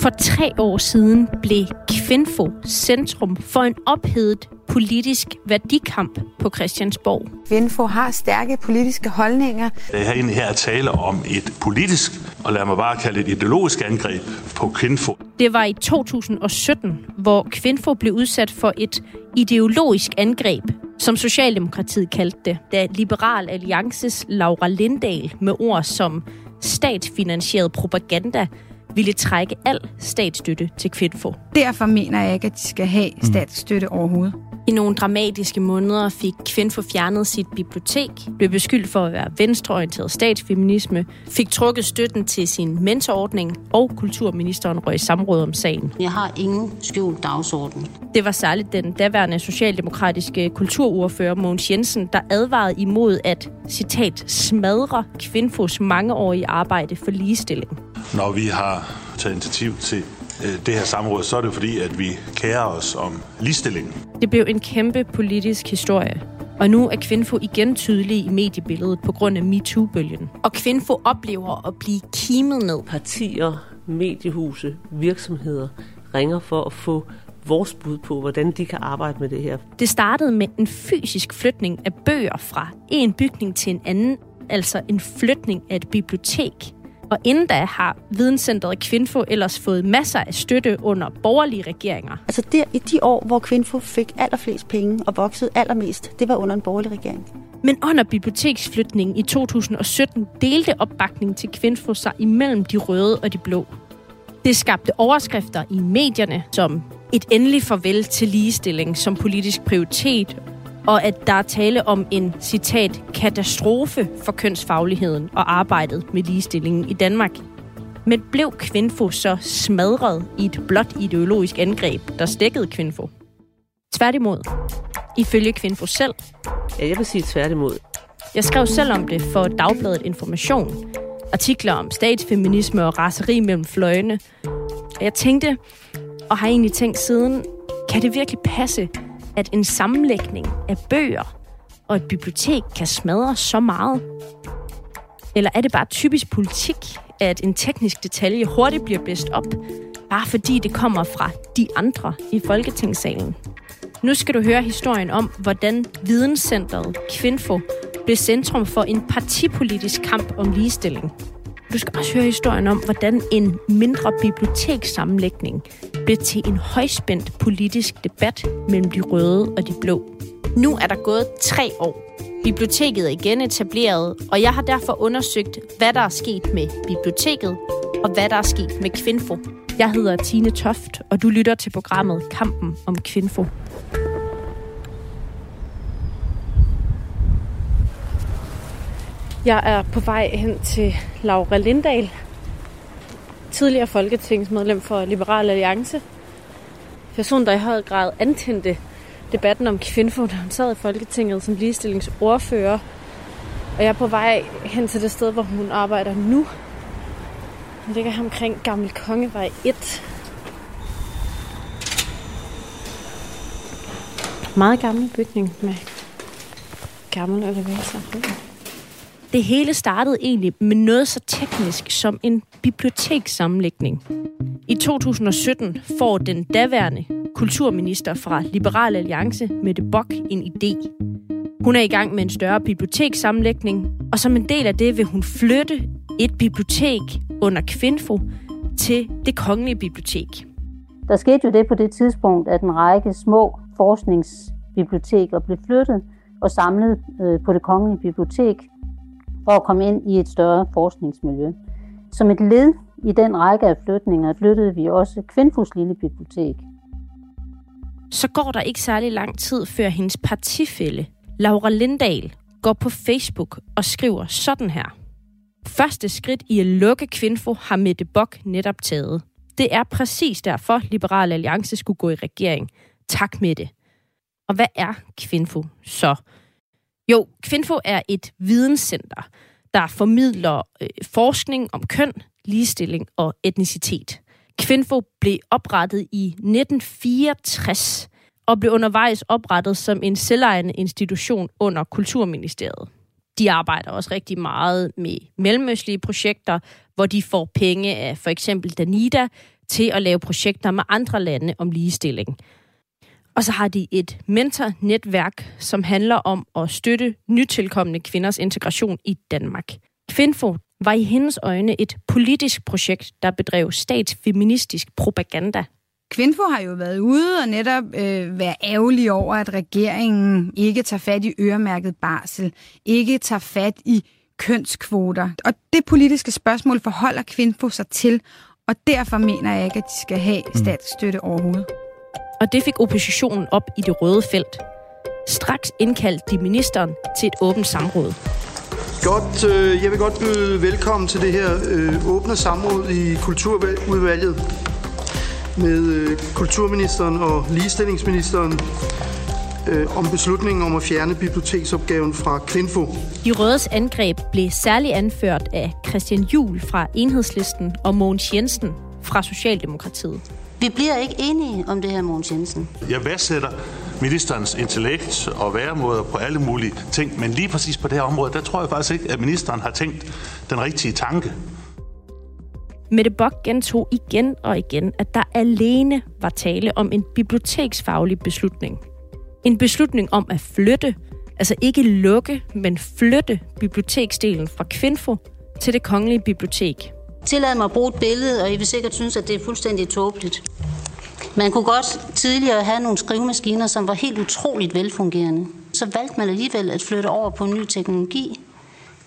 For tre år siden blev Kvinfo centrum for en ophedet politisk værdikamp på Christiansborg. Kvinfo har stærke politiske holdninger. Jeg har egentlig her at tale om et politisk, og lad mig bare kalde det et ideologisk angreb på Kvinfo. Det var i 2017, hvor Kvinfo blev udsat for et ideologisk angreb, som Socialdemokratiet kaldte det, da Liberal Alliances Laura Lindahl med ord som statsfinansieret propaganda ville trække al statsstøtte til Kvinfo. Derfor mener jeg ikke, at de skal have statsstøtte overhovedet. I nogle dramatiske måneder fik Kvinfo fjernet sit bibliotek, blev beskyldt for at være venstreorienteret statsfeminisme, fik trukket støtten til sin mentorordning, og kulturministeren røg i samråd om sagen. Jeg har ingen skjult dagsorden. Det var særligt den daværende socialdemokratiske kulturordfører Mogens Jensen, der advarede imod at, citat, smadre Kvinfos mangeårige arbejde for ligestilling. Når vi har taget initiativ til det her samråd, så er det fordi, at vi kærer os om ligestillingen. Det blev en kæmpe politisk historie. Og nu er Kvinfo igen tydelig i mediebilledet på grund af MeToo-bølgen. Og Kvinfo oplever at blive kimet ned. Partier, mediehuse, virksomheder ringer for at få vores bud på, hvordan de kan arbejde med det her. Det startede med en fysisk flytning af bøger fra en bygning til en anden, altså en flytning af et bibliotek. Og inden da har Videnscenteret Kvinfo ellers fået masser af støtte under borgerlige regeringer. Altså der i de år, hvor Kvinfo fik allerflest penge og voksede allermest, det var under en borgerlig regering. Men under biblioteksflytningen i 2017 delte opbakningen til Kvinfo sig imellem de røde og de blå. Det skabte overskrifter i medierne som et endelig farvel til ligestilling som politisk prioritet, og at der er tale om en, citat, katastrofe for kønsfagligheden og arbejdet med ligestillingen i Danmark. Men blev Kvinfo så smadret i et blot ideologisk angreb, der stækkede Kvinfo? Tværtimod. Ifølge Kvinfo selv. Ja, jeg vil sige tværtimod. Jeg skrev selv om det for Dagbladet Information. Artikler om statsfeminisme og raseri mellem fløjene. Og jeg tænkte, og har egentlig tænkt siden, kan det virkelig passe, at en sammenlægning af bøger og et bibliotek kan smadre så meget? Eller er det bare typisk politik, at en teknisk detalje hurtigt bliver blæst op, bare fordi det kommer fra de andre i Folketingssalen? Nu skal du høre historien om, hvordan Videnscenteret Kvinfo blev centrum for en partipolitisk kamp om ligestilling. Du skal også høre historien om, hvordan en mindre bibliotekssammenlægning blev til en højspændt politisk debat mellem de røde og de blå. Nu er der gået tre år. Biblioteket er igen etableret, og jeg har derfor undersøgt, hvad der er sket med biblioteket, og hvad der er sket med Kvinfo. Jeg hedder Tine Toft, og du lytter til programmet Kampen om Kvinfo. Jeg er på vej hen til Laura Lindahl, tidligere folketingsmedlem for Liberal Alliance. Person, der i høj grad antændte debatten om Kvinfo, da hun sad i Folketinget som ligestillingsordfører. Og jeg er på vej hen til det sted, hvor hun arbejder nu. Hun ligger her omkring Gammel Kongevej 1. Meget gammel bygning med gammel elevator. Det hele startede egentlig med noget så teknisk som en bibliotekssammenlægning. I 2017 får den daværende kulturminister fra Liberal Alliance, Mette Bock, en idé. Hun er i gang med en større bibliotekssammenlægning, og som en del af det vil hun flytte et bibliotek under Kvinfo til det kongelige bibliotek. Der skete jo det på det tidspunkt, at en række små forskningsbiblioteker blev flyttet og samlet øh, på det kongelige bibliotek for at komme ind i et større forskningsmiljø. Som et led i den række af flytninger flyttede vi også Kvindfus lille bibliotek. Så går der ikke særlig lang tid, før hendes partifælle, Laura Lindahl, går på Facebook og skriver sådan her. Første skridt i at lukke Kvinfo har Mette Bock netop taget. Det er præcis derfor, Liberal Alliance skulle gå i regering. Tak med det. Og hvad er Kvinfo så? Jo, Kvinfo er et videnscenter, der formidler øh, forskning om køn, ligestilling og etnicitet. Kvinfo blev oprettet i 1964 og blev undervejs oprettet som en selvejende institution under Kulturministeriet. De arbejder også rigtig meget med mellemøstlige projekter, hvor de får penge af for eksempel Danida til at lave projekter med andre lande om ligestilling. Og så har de et mentornetværk, som handler om at støtte nytilkommende kvinders integration i Danmark. Kvinfo var i hendes øjne et politisk projekt, der bedrev statsfeministisk propaganda. Kvinfo har jo været ude og netop øh, være ærgerlig over, at regeringen ikke tager fat i øremærket barsel, ikke tager fat i kønskvoter. Og det politiske spørgsmål forholder Kvinfo sig til, og derfor mener jeg ikke, at de skal have mm. statsstøtte overhovedet. Og det fik oppositionen op i det røde felt. Straks indkaldte de ministeren til et åbent samråd. Godt, øh, jeg vil godt byde velkommen til det her øh, åbne samråd i Kulturudvalget med øh, kulturministeren og ligestillingsministeren øh, om beslutningen om at fjerne biblioteksopgaven fra Kvinfo. De rødes angreb blev særligt anført af Christian Juhl fra Enhedslisten og Mogens Jensen fra Socialdemokratiet. Vi bliver ikke enige om det her, Mogens Jensen. Jeg værdsætter ministerens intellekt og væremåder på alle mulige ting, men lige præcis på det her område, der tror jeg faktisk ikke, at ministeren har tænkt den rigtige tanke. Mette Bock gentog igen og igen, at der alene var tale om en biblioteksfaglig beslutning. En beslutning om at flytte, altså ikke lukke, men flytte biblioteksdelen fra Kvinfo til det kongelige bibliotek. Tillad mig at bruge et billede, og I vil sikkert synes, at det er fuldstændig tåbeligt. Man kunne godt tidligere have nogle skrivemaskiner, som var helt utroligt velfungerende. Så valgte man alligevel at flytte over på en ny teknologi.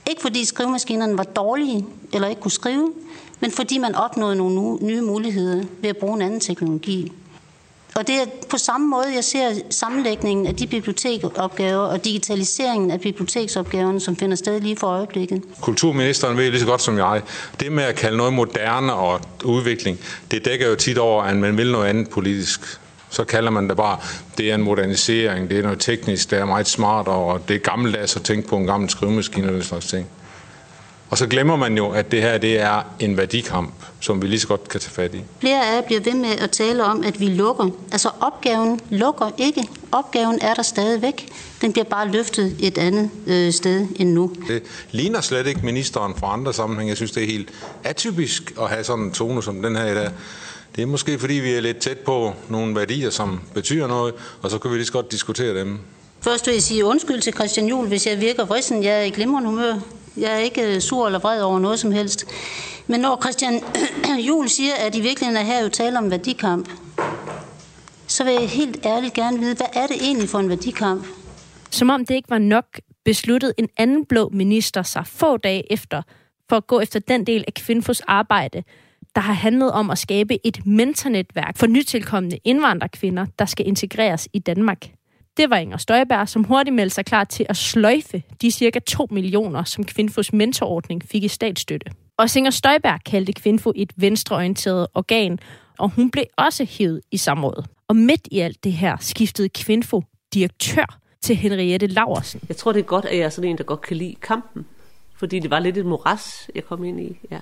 Ikke fordi skrivemaskinerne var dårlige eller ikke kunne skrive, men fordi man opnåede nogle nye muligheder ved at bruge en anden teknologi. Og det er på samme måde, jeg ser sammenlægningen af de bibliotekopgaver og digitaliseringen af biblioteksopgaverne, som finder sted lige for øjeblikket. Kulturministeren ved lige så godt som jeg, det med at kalde noget moderne og udvikling, det dækker jo tit over, at man vil noget andet politisk. Så kalder man det bare, det er en modernisering, det er noget teknisk, det er meget smart, og det er gammeldags at tænke på en gammel skrivemaskine og den slags ting. Og så glemmer man jo, at det her det er en værdikamp, som vi lige så godt kan tage fat i. Flere af jer bliver ved med at tale om, at vi lukker. Altså opgaven lukker ikke. Opgaven er der stadigvæk. Den bliver bare løftet et andet øh, sted end nu. Det ligner slet ikke ministeren fra andre sammenhænge. Jeg synes, det er helt atypisk at have sådan en tone som den her i dag. Det er måske, fordi vi er lidt tæt på nogle værdier, som betyder noget, og så kan vi lige så godt diskutere dem. Først vil jeg sige undskyld til Christian Juhl, hvis jeg virker vrissen. Jeg er i glimrende humør. Jeg er ikke øh, sur eller vred over noget som helst. Men når Christian Juhl siger, at i virkeligheden er her jo tale om værdikamp, så vil jeg helt ærligt gerne vide, hvad er det egentlig for en værdikamp? Som om det ikke var nok, besluttede en anden blå minister sig få dage efter for at gå efter den del af Kvinfos arbejde, der har handlet om at skabe et mentornetværk for nytilkommende indvandrerkvinder, der skal integreres i Danmark. Det var Inger Støjberg, som hurtigt meldte sig klar til at sløjfe de cirka 2 millioner, som Kvinfos mentorordning fik i statsstøtte. Og Inger Støjberg kaldte Kvinfo et venstreorienteret organ, og hun blev også hævet i samrådet. Og midt i alt det her skiftede Kvinfo direktør til Henriette Laversen. Jeg tror, det er godt, at jeg er sådan en, der godt kan lide kampen. Fordi det var lidt et moras, jeg kom ind i. Ja.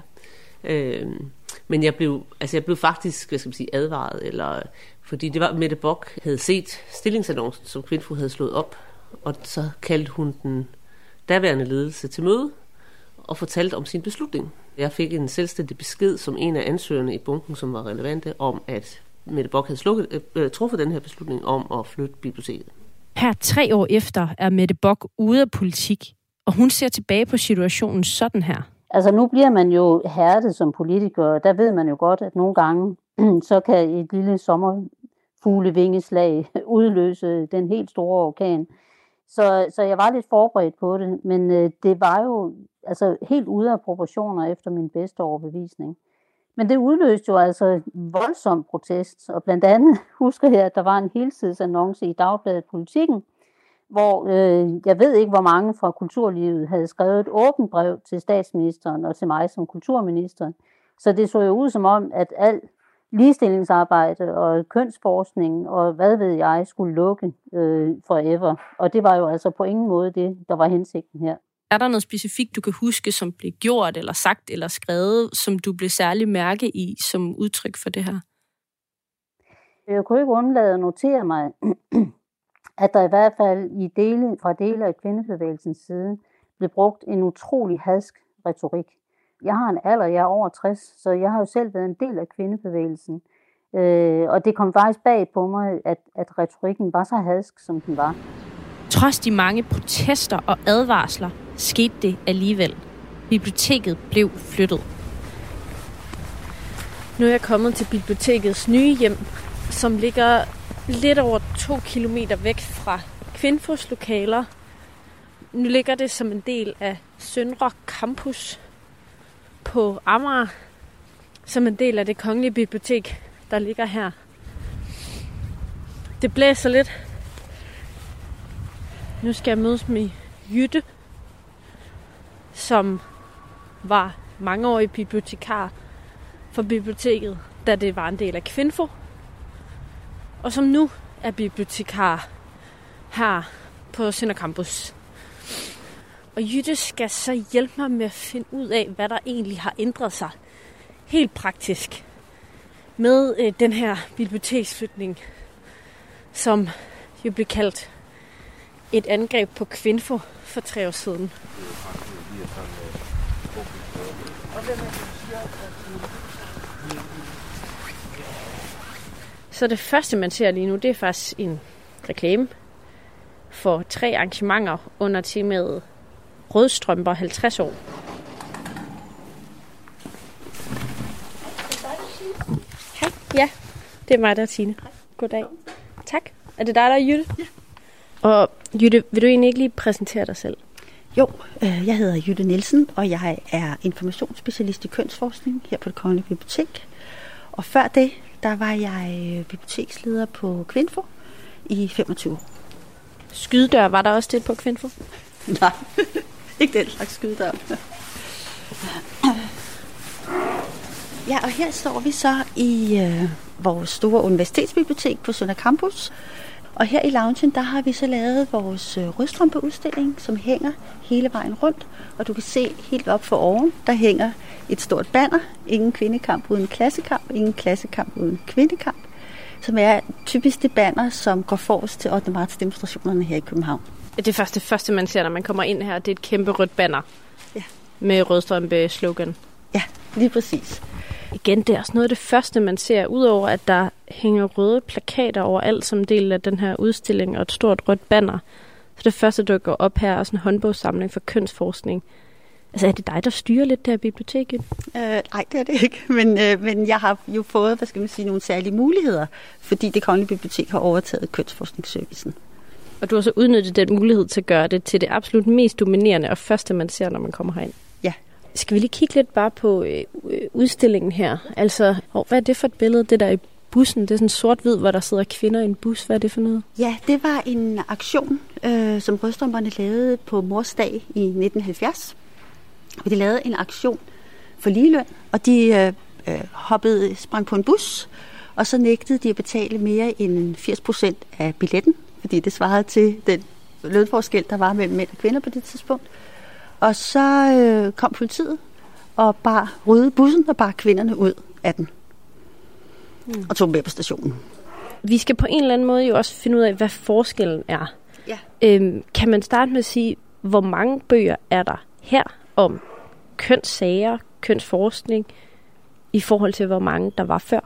Øhm, men jeg blev, altså jeg blev faktisk hvad skal man sige, advaret, eller fordi det var, Mette Bock havde set stillingsannoncen, som Kvindfru havde slået op, og så kaldte hun den daværende ledelse til møde og fortalte om sin beslutning. Jeg fik en selvstændig besked som en af ansøgerne i bunken, som var relevante, om at Mette Bock havde slukket, øh, øh truffet den her beslutning om at flytte biblioteket. Her tre år efter er Mette Bock ude af politik, og hun ser tilbage på situationen sådan her. Altså nu bliver man jo hærdet som politiker, og der ved man jo godt, at nogle gange så kan et lille sommerfuglevingeslag udløse den helt store orkan. Så, så jeg var lidt forberedt på det, men øh, det var jo altså, helt ude af proportioner efter min bedste overbevisning. Men det udløste jo altså voldsom protest, og blandt andet husker jeg, at der var en helsidesannonce i Dagbladet Politikken, hvor øh, jeg ved ikke, hvor mange fra kulturlivet havde skrevet et åbent brev til statsministeren og til mig som kulturminister. Så det så jo ud som om, at al ligestillingsarbejde og kønsforskning og hvad ved jeg skulle lukke øh, forever. Og det var jo altså på ingen måde det, der var hensigten her. Er der noget specifikt, du kan huske, som blev gjort eller sagt eller skrevet, som du blev særlig mærke i som udtryk for det her? Jeg kunne ikke undlade at notere mig, at der i hvert fald i dele, fra dele af kvindebevægelsens side blev brugt en utrolig hadsk retorik. jeg har en alder, jeg er over 60, så jeg har jo selv været en del af kvindebevægelsen. Øh, og det kom faktisk bag på mig, at, at retorikken var så hadsk, som den var. Trods de mange protester og advarsler, skete det alligevel. Biblioteket blev flyttet. Nu er jeg kommet til bibliotekets nye hjem, som ligger lidt over to kilometer væk fra Kvinfos lokaler. Nu ligger det som en del af Søndre Campus på Amager, som en del af det kongelige bibliotek, der ligger her. Det blæser lidt. Nu skal jeg mødes med Jytte, som var mangeårig bibliotekar for biblioteket, da det var en del af Kvinfo, og som nu er bibliotekar her på Sønder Campus. Og Jytte skal så hjælpe mig med at finde ud af, hvad der egentlig har ændret sig helt praktisk med øh, den her biblioteksflytning, som jo blev kaldt et angreb på Kvinfo for tre år siden. Så det første, man ser lige nu, det er faktisk en reklame for tre arrangementer under temaet Rødstrømper 50 år. Hej. Ja, det er mig, der er Tine. Goddag. Tak. Er det dig, der er Jytte? Ja. Og Jytte, vil du egentlig ikke lige præsentere dig selv? Jo, øh, jeg hedder Jytte Nielsen, og jeg er informationsspecialist i kønsforskning her på det Kongelige Bibliotek. Og før det, der var jeg biblioteksleder på Kvinfo i 25 år. Skydedør, var der også det på Kvinfo? Nej, ikke den slags skydedør. Ja, og her står vi så i øh, vores store universitetsbibliotek på Sønder Campus. Og her i loungen, der har vi så lavet vores øh, rødstrømpeudstilling, som hænger hele vejen rundt. Og du kan se helt op for oven, der hænger et stort banner. Ingen kvindekamp uden klassekamp, ingen klassekamp uden kvindekamp. Som er typisk det banner, som går forrest til 8. marts demonstrationerne her i København. Det først det første, man ser, når man kommer ind her. Det er et kæmpe rødt banner. Ja. Med rødstrømpe-slogan. Ja, lige præcis. Igen, det er også noget af det første, man ser, udover at der hænger røde plakater over alt som del af den her udstilling og et stort rødt banner. Så det første, der går op her, er sådan en håndbogssamling for kønsforskning. Altså er det dig, der styrer lidt det her biblioteket? Øh, nej, det er det ikke. Men, øh, men jeg har jo fået, hvad skal man sige, nogle særlige muligheder, fordi det kongelige bibliotek har overtaget kønsforskningsservicen. Og du har så udnyttet den mulighed til at gøre det til det absolut mest dominerende og første, man ser, når man kommer herind. Skal vi lige kigge lidt bare på øh, udstillingen her? Altså, oh, hvad er det for et billede, det der i bussen? Det er sådan sort-hvid, hvor der sidder kvinder i en bus. Hvad er det for noget? Ja, det var en aktion, øh, som Rødstrømperne lavede på Mors Dag i 1970. Og de lavede en aktion for ligeløn, og de øh, øh, hoppede, sprang på en bus, og så nægtede de at betale mere end 80 procent af billetten, fordi det svarede til den lønforskel, der var mellem mænd og kvinder på det tidspunkt. Og så øh, kom politiet og bare rydde bussen og bare kvinderne ud af den. Mm. Og tog dem med på stationen. Vi skal på en eller anden måde jo også finde ud af, hvad forskellen er. Ja. Øhm, kan man starte med at sige, hvor mange bøger er der her om kønssager, kønsforskning, i forhold til, hvor mange der var før?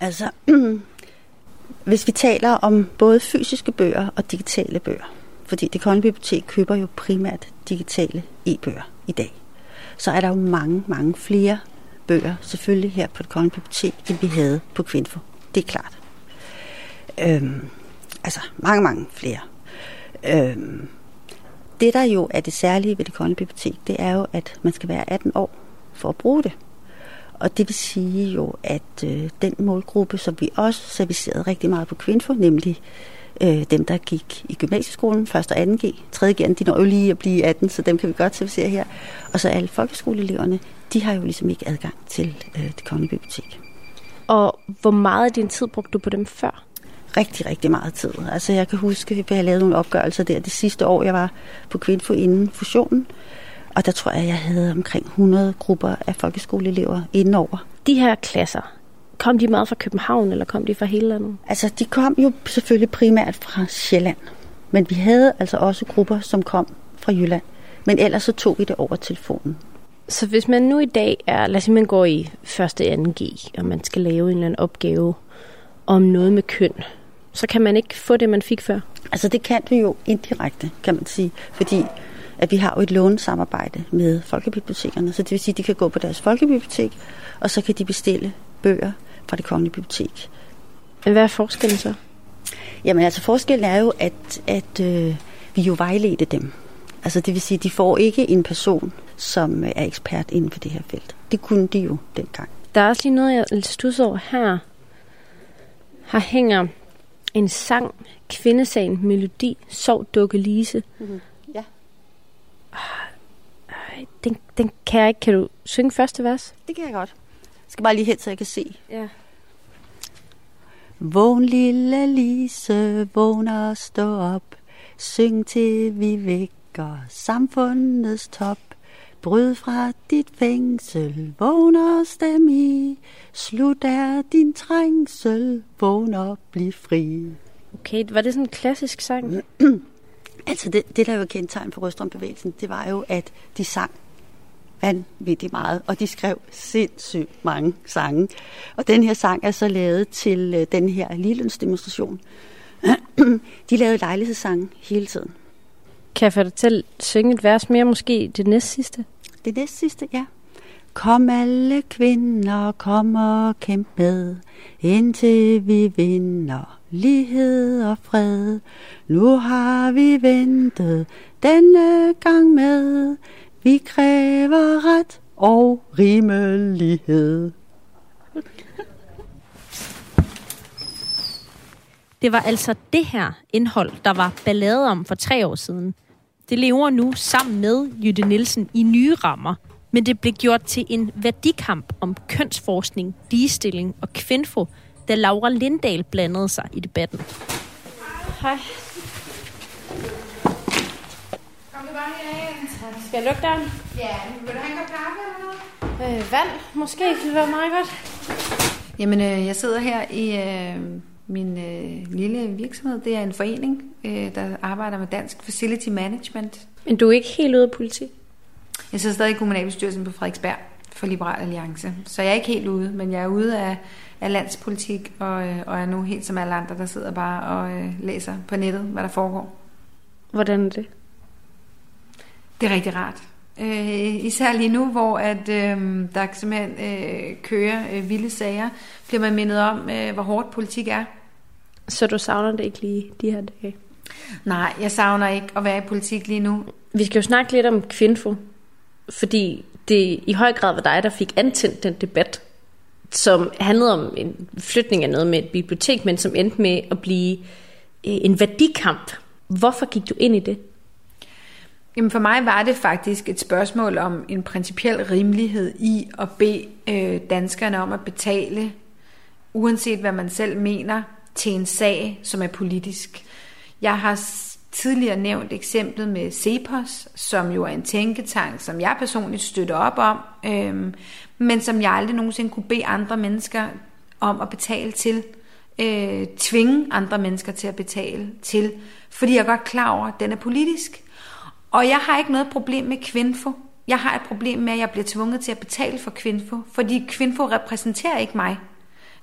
Altså, hvis vi taler om både fysiske bøger og digitale bøger, fordi det kongelige bibliotek køber jo primært digitale e-bøger i dag, så er der jo mange, mange flere bøger, selvfølgelig her på det kongelige bibliotek, end vi havde på Kvinfo. Det er klart. Øhm, altså, mange, mange flere. Øhm, det, der jo er det særlige ved det kongelige bibliotek, det er jo, at man skal være 18 år for at bruge det. Og det vil sige jo, at øh, den målgruppe, som vi også servicerede rigtig meget på Kvinfo, nemlig øh, dem, der gik i gymnasieskolen, 1. og 2G, 3. G, de når jo lige at blive 18, så dem kan vi godt servicere her. Og så alle folkeskoleeleverne, de har jo ligesom ikke adgang til øh, det kongelige bibliotek. Og hvor meget af din tid brugte du på dem før? Rigtig, rigtig meget tid. Altså jeg kan huske, at jeg lavede nogle opgørelser der det sidste år, jeg var på Kvinfo inden fusionen. Og der tror jeg, jeg havde omkring 100 grupper af folkeskoleelever indenover. De her klasser, kom de meget fra København, eller kom de fra hele landet? Altså, de kom jo selvfølgelig primært fra Sjælland. Men vi havde altså også grupper, som kom fra Jylland. Men ellers så tog vi det over telefonen. Så hvis man nu i dag er, lad os sige, man går i første 2G, og man skal lave en eller anden opgave om noget med køn, så kan man ikke få det, man fik før? Altså det kan du jo indirekte, kan man sige, fordi at vi har jo et lånesamarbejde med folkebibliotekerne, så det vil sige, at de kan gå på deres folkebibliotek, og så kan de bestille bøger fra det kongelige bibliotek. Hvad er forskellen så? Jamen altså forskellen er jo, at, at øh, vi jo vejledte dem. Altså det vil sige, de får ikke en person, som er ekspert inden for det her felt. Det kunne de jo dengang. Der er også lige noget, jeg stusser over her. Her hænger en sang, kvindesagen, melodi, sov dukke Lise. Mm-hmm. Ja. Den, den kan jeg ikke. Kan du synge første vers? Det kan jeg godt. Jeg skal bare lige hen, så jeg kan se. Ja. Vågn lille Lise, vågn og stå op. Syng til vi vækker samfundets top. Bryd fra dit fængsel, vågn og stem i. Slut er din trængsel, vågn og bliv fri. Okay, var det sådan en klassisk sang? Altså det, det der var kendetegn for Røstrømbevægelsen, det var jo, at de sang vanvittigt meget, og de skrev sindssygt mange sange. Og den her sang er så lavet til øh, den her ligelønsdemonstration. de lavede lejlighedssange hele tiden. Kan jeg få dig til at synge et vers mere, måske det næst sidste? Det næst sidste, ja. Kom alle kvinder, kom og kæmp med, indtil vi vinder lighed og fred. Nu har vi ventet denne gang med, vi kræver ret og rimelighed. Det var altså det her indhold, der var ballade om for tre år siden. Det lever nu sammen med Jytte Nielsen i nye rammer, men det blev gjort til en værdikamp om kønsforskning, ligestilling og kvindfo, da Laura Lindahl blandede sig i debatten. Hej. Bare herind. Skal jeg lukke døren? Ja, vil du have en kop kaffe eller noget? Øh, vand, måske. Det vil være meget godt. Jamen, øh, jeg sidder her i øh, min øh, lille virksomhed. Det er en forening, øh, der arbejder med dansk facility management. Men du er ikke helt ude af politik? Jeg sidder stadig i kommunalbestyrelsen på Frederiksberg for Liberal Alliance. Så jeg er ikke helt ude, men jeg er ude af, af landspolitik, og, øh, og er nu helt som alle andre, der sidder bare og øh, læser på nettet, hvad der foregår. Hvordan er det? Det er rigtig rart. Øh, især lige nu, hvor at, øh, der simpelthen øh, kører øh, vilde sager, bliver man mindet om, øh, hvor hårdt politik er. Så du savner det ikke lige de her dage? Nej, jeg savner ikke at være i politik lige nu. Vi skal jo snakke lidt om kvindfo, fordi det i høj grad var dig, der fik antændt den debat, som handlede om en flytning af noget med et bibliotek, men som endte med at blive en værdikamp. Hvorfor gik du ind i det? Jamen for mig var det faktisk et spørgsmål om en principiel rimelighed i at bede øh, danskerne om at betale, uanset hvad man selv mener, til en sag, som er politisk. Jeg har tidligere nævnt eksemplet med CEPOS, som jo er en tænketank, som jeg personligt støtter op om, øh, men som jeg aldrig nogensinde kunne bede andre mennesker om at betale til. Øh, tvinge andre mennesker til at betale til, fordi jeg er godt klar over, at den er politisk. Og jeg har ikke noget problem med Kvinfo. Jeg har et problem med, at jeg bliver tvunget til at betale for Kvinfo, fordi Kvinfo repræsenterer ikke mig.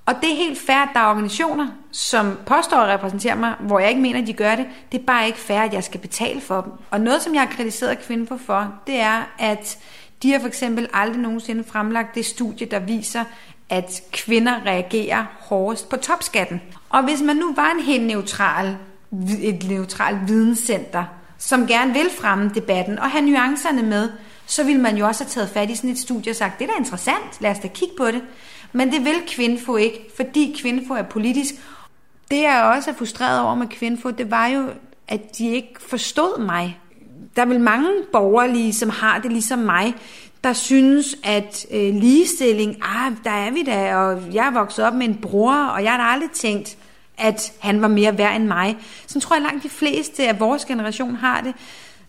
Og det er helt fair, at der er organisationer, som påstår at repræsentere mig, hvor jeg ikke mener, at de gør det. Det er bare ikke fair, at jeg skal betale for dem. Og noget, som jeg har kritiseret Kvinfo for, det er, at de har for eksempel aldrig nogensinde fremlagt det studie, der viser, at kvinder reagerer hårdest på topskatten. Og hvis man nu var en helt neutral, et neutralt videnscenter, som gerne vil fremme debatten og have nuancerne med, så vil man jo også have taget fat i sådan et studie og sagt, det er da interessant, lad os da kigge på det. Men det vil Kvinfo ikke, fordi Kvinfo er politisk. Det jeg også er frustreret over med Kvinfo, det var jo, at de ikke forstod mig. Der er vel mange borgerlige, som har det ligesom mig, der synes, at øh, ligestilling, ah, der er vi da, og jeg er vokset op med en bror, og jeg har da aldrig tænkt, at han var mere værd end mig. Så tror jeg langt de fleste af vores generation har det.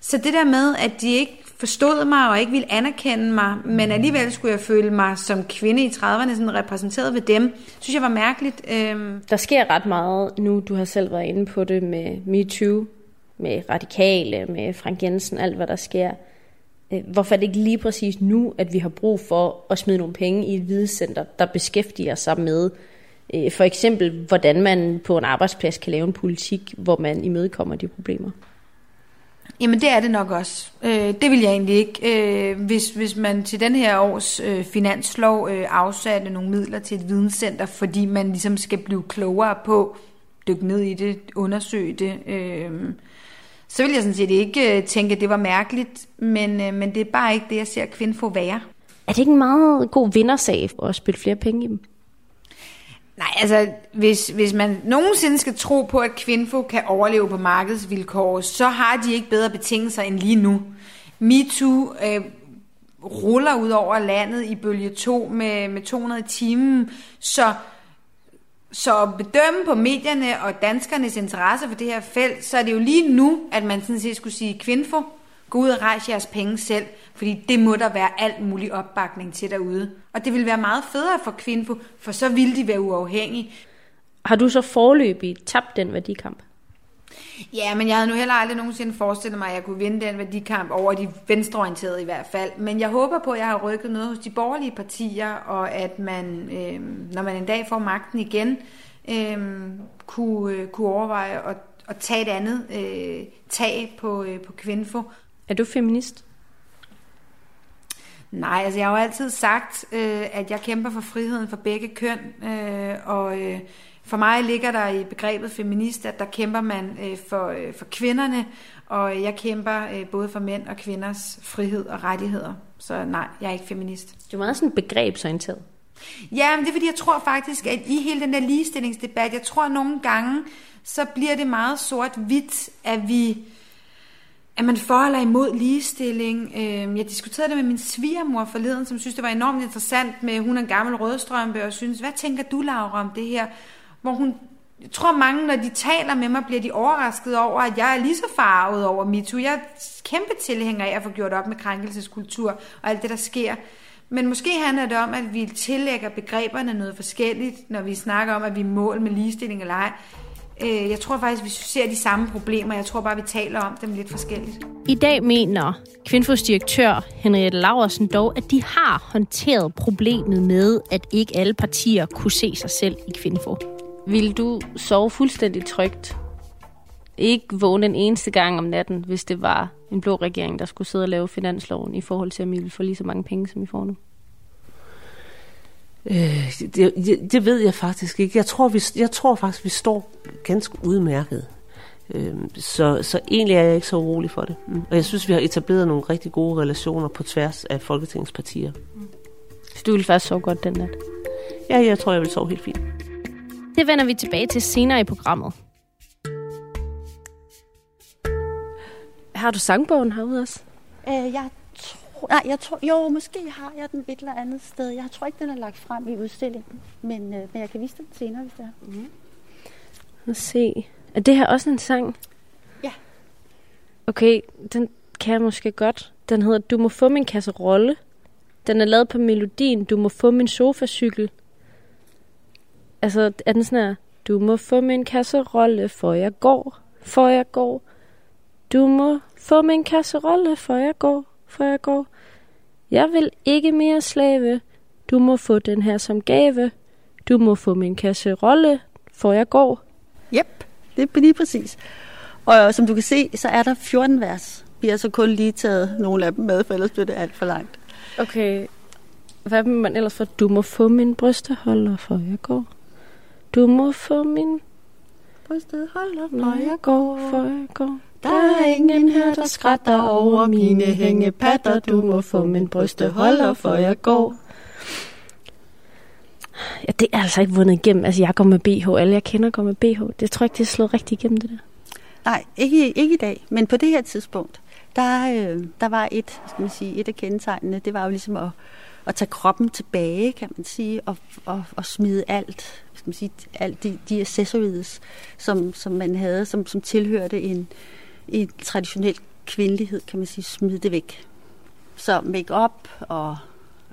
Så det der med, at de ikke forstod mig og ikke ville anerkende mig, men alligevel skulle jeg føle mig som kvinde i 30'erne sådan repræsenteret ved dem, synes jeg var mærkeligt. Øhm. Der sker ret meget nu, du har selv været inde på det med MeToo, med radikale, med Frank Jensen, alt hvad der sker. Øh, hvorfor er det ikke lige præcis nu, at vi har brug for at smide nogle penge i et videnscenter, der beskæftiger sig med for eksempel, hvordan man på en arbejdsplads kan lave en politik, hvor man imødekommer de problemer? Jamen det er det nok også. Øh, det vil jeg egentlig ikke. Øh, hvis, hvis man til den her års øh, finanslov øh, afsatte nogle midler til et videnscenter, fordi man ligesom skal blive klogere på, dykke ned i det, undersøge det, øh, så vil jeg sådan set ikke øh, tænke, at det var mærkeligt, men, øh, men det er bare ikke det, jeg ser Kvinfo være. Er det ikke en meget god vindersag at spille flere penge i dem? Nej, altså, hvis, hvis man nogensinde skal tro på, at Kvinfo kan overleve på markedsvilkår, så har de ikke bedre betingelser end lige nu. MeToo øh, ruller ud over landet i bølge 2 med, med 200 i timen, så, så at bedømme på medierne og danskernes interesse for det her felt, så er det jo lige nu, at man sådan set skulle sige, Kvinfo, gå ud og rejse jeres penge selv, fordi det må der være alt mulig opbakning til derude. Og det vil være meget federe for Kvinfo, for så vil de være uafhængige. Har du så forløbig tabt den værdikamp? Ja, men jeg havde nu heller aldrig nogensinde forestillet mig, at jeg kunne vinde den værdikamp over de venstreorienterede i hvert fald. Men jeg håber på, at jeg har rykket noget hos de borgerlige partier, og at man, øh, når man en dag får magten igen, øh, kunne, øh, kunne overveje at, at tage et andet øh, tag på, øh, på Kvinfo. Er du feminist? Nej, altså jeg har jo altid sagt, øh, at jeg kæmper for friheden for begge køn, øh, og øh, for mig ligger der i begrebet feminist, at der kæmper man øh, for, øh, for kvinderne, og jeg kæmper øh, både for mænd og kvinders frihed og rettigheder. Så nej, jeg er ikke feminist. Du er meget sådan begrebsorienteret. Ja, men det er fordi, jeg tror faktisk, at i hele den der ligestillingsdebat, jeg tror nogle gange, så bliver det meget sort-hvidt, at vi er man for eller imod ligestilling. Øhm, jeg diskuterede det med min svigermor forleden, som synes, det var enormt interessant med, hun er en gammel rødstrømpe, og synes, hvad tænker du, Laura, om det her? Hvor hun, jeg tror mange, når de taler med mig, bliver de overrasket over, at jeg er lige så farvet over MeToo. Jeg er kæmpe tilhænger af at få gjort op med krænkelseskultur og alt det, der sker. Men måske handler det om, at vi tillægger begreberne noget forskelligt, når vi snakker om, at vi er mål med ligestilling eller ej. Øh, jeg tror faktisk, vi ser de samme problemer. Jeg tror bare, vi taler om dem lidt forskelligt. I dag mener Kvinfos direktør Henriette Laversen dog, at de har håndteret problemet med, at ikke alle partier kunne se sig selv i Kvinfo. Vil du sove fuldstændig trygt? Ikke vågne en eneste gang om natten, hvis det var en blå regering, der skulle sidde og lave finansloven i forhold til, at vi ville få lige så mange penge, som vi får nu? Øh, det, det, det ved jeg faktisk ikke. Jeg tror, vi, jeg tror faktisk, vi står ganske udmærket. Øh, så, så egentlig er jeg ikke så urolig for det. Mm. Og jeg synes, vi har etableret nogle rigtig gode relationer på tværs af Folketingets partier. Mm. Så du vil faktisk sove godt den nat? Ja, jeg tror, jeg vil sove helt fint. Det vender vi tilbage til senere i programmet. Har du sangbogen herude også? Øh, jeg Nej, jeg tror, jo, måske har jeg den et eller andet sted. Jeg tror ikke, den er lagt frem i udstillingen, men, øh, men jeg kan vise den senere, hvis det er. Mm. Lad se. Er det her også en sang? Ja. Okay, den kan jeg måske godt. Den hedder Du må få min kasserolle. Den er lavet på melodien Du må få min sofacykel. Altså, er den sådan her? Du må få min kasserolle, for jeg går, for jeg går. Du må få min kasserolle, for jeg går, for jeg går. Jeg vil ikke mere slave. Du må få den her som gave. Du må få min kasserolle, for jeg går. Yep, det er lige præcis. Og som du kan se, så er der 14 vers. Vi har så kun lige taget nogle af dem med, for ellers bliver det alt for langt. Okay. Hvad vil man ellers for? Du må få min brysteholder, for jeg går. Du må få min brysteholder, for jeg går, for jeg går. Der er ingen her, der skrætter over mine hængepatter. Du må få min brysteholder, for jeg går. Ja, det er altså ikke vundet igennem. Altså, jeg går med BH. Alle, jeg kender, går med BH. Det tror jeg ikke, det er slået rigtig igennem, det der. Nej, ikke, ikke i dag. Men på det her tidspunkt, der, øh, der var et, skal man sige, et af kendetegnene, det var jo ligesom at, at tage kroppen tilbage, kan man sige, og, og, og smide alt, skal man sige, alt de, de accessories, som, som man havde, som, som tilhørte en, en traditionel kvindelighed, kan man sige, smide det væk. Så make-up og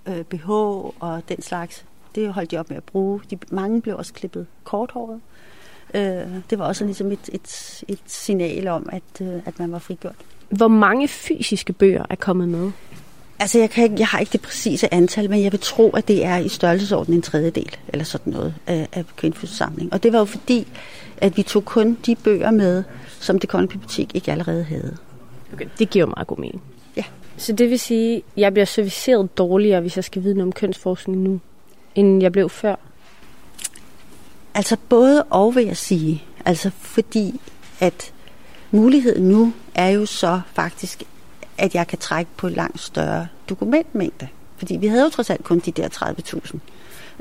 øh, BH og den slags, det holdt de op med at bruge. De, mange blev også klippet korthåret. Øh, det var også ligesom et, et, et signal om, at, øh, at man var frigjort. Hvor mange fysiske bøger er kommet med? Altså, jeg, kan ikke, jeg har ikke det præcise antal, men jeg vil tro, at det er i størrelsesorden en tredjedel, eller sådan noget, af, af Kvindfys samling. Og det var jo fordi, at vi tog kun de bøger med, som det kongelige bibliotek ikke allerede havde. Okay, det giver meget god mening. Ja. Så det vil sige, at jeg bliver serviceret dårligere, hvis jeg skal vide noget om kønsforskning nu, end jeg blev før? Altså både og, vil jeg sige. Altså fordi, at muligheden nu er jo så faktisk, at jeg kan trække på langt større dokumentmængde. Fordi vi havde jo trods alt kun de der 30.000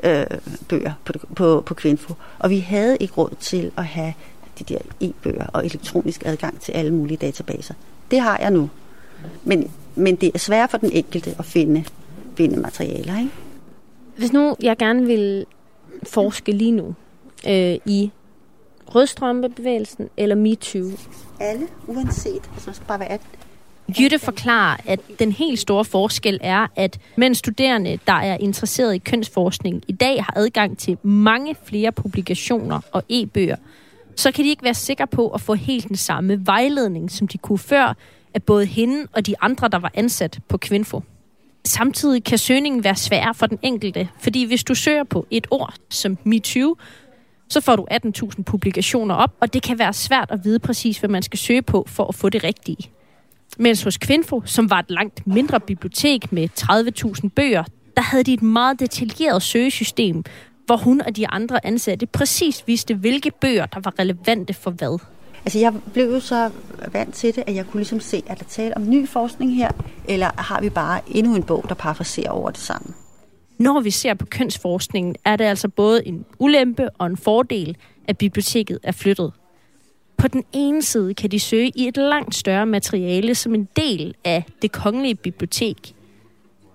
øh, bøger på, på, på Kvinfo, og vi havde ikke råd til at have de der e-bøger og elektronisk adgang til alle mulige databaser. Det har jeg nu. Men, men det er svært for den enkelte at finde, finde materialer. Ikke? Hvis nu jeg gerne vil forske lige nu øh, i rødstrømpebevægelsen eller MeToo. Alle, uanset. Altså, man skal bare være 18. Jytte forklarer, at den helt store forskel er, at mens studerende, der er interesseret i kønsforskning, i dag har adgang til mange flere publikationer og e-bøger, så kan de ikke være sikre på at få helt den samme vejledning, som de kunne før, af både hende og de andre, der var ansat på Kvinfo. Samtidig kan søgningen være svær for den enkelte, fordi hvis du søger på et ord som MeToo, så får du 18.000 publikationer op, og det kan være svært at vide præcis, hvad man skal søge på for at få det rigtige. Mens hos Kvinfo, som var et langt mindre bibliotek med 30.000 bøger, der havde de et meget detaljeret søgesystem, hvor hun og de andre ansatte præcis vidste, hvilke bøger, der var relevante for hvad. Altså jeg blev jo så vant til det, at jeg kunne ligesom se, at der tale om ny forskning her, eller har vi bare endnu en bog, der parafraserer over det samme. Når vi ser på kønsforskningen, er det altså både en ulempe og en fordel, at biblioteket er flyttet. På den ene side kan de søge i et langt større materiale som en del af det kongelige bibliotek.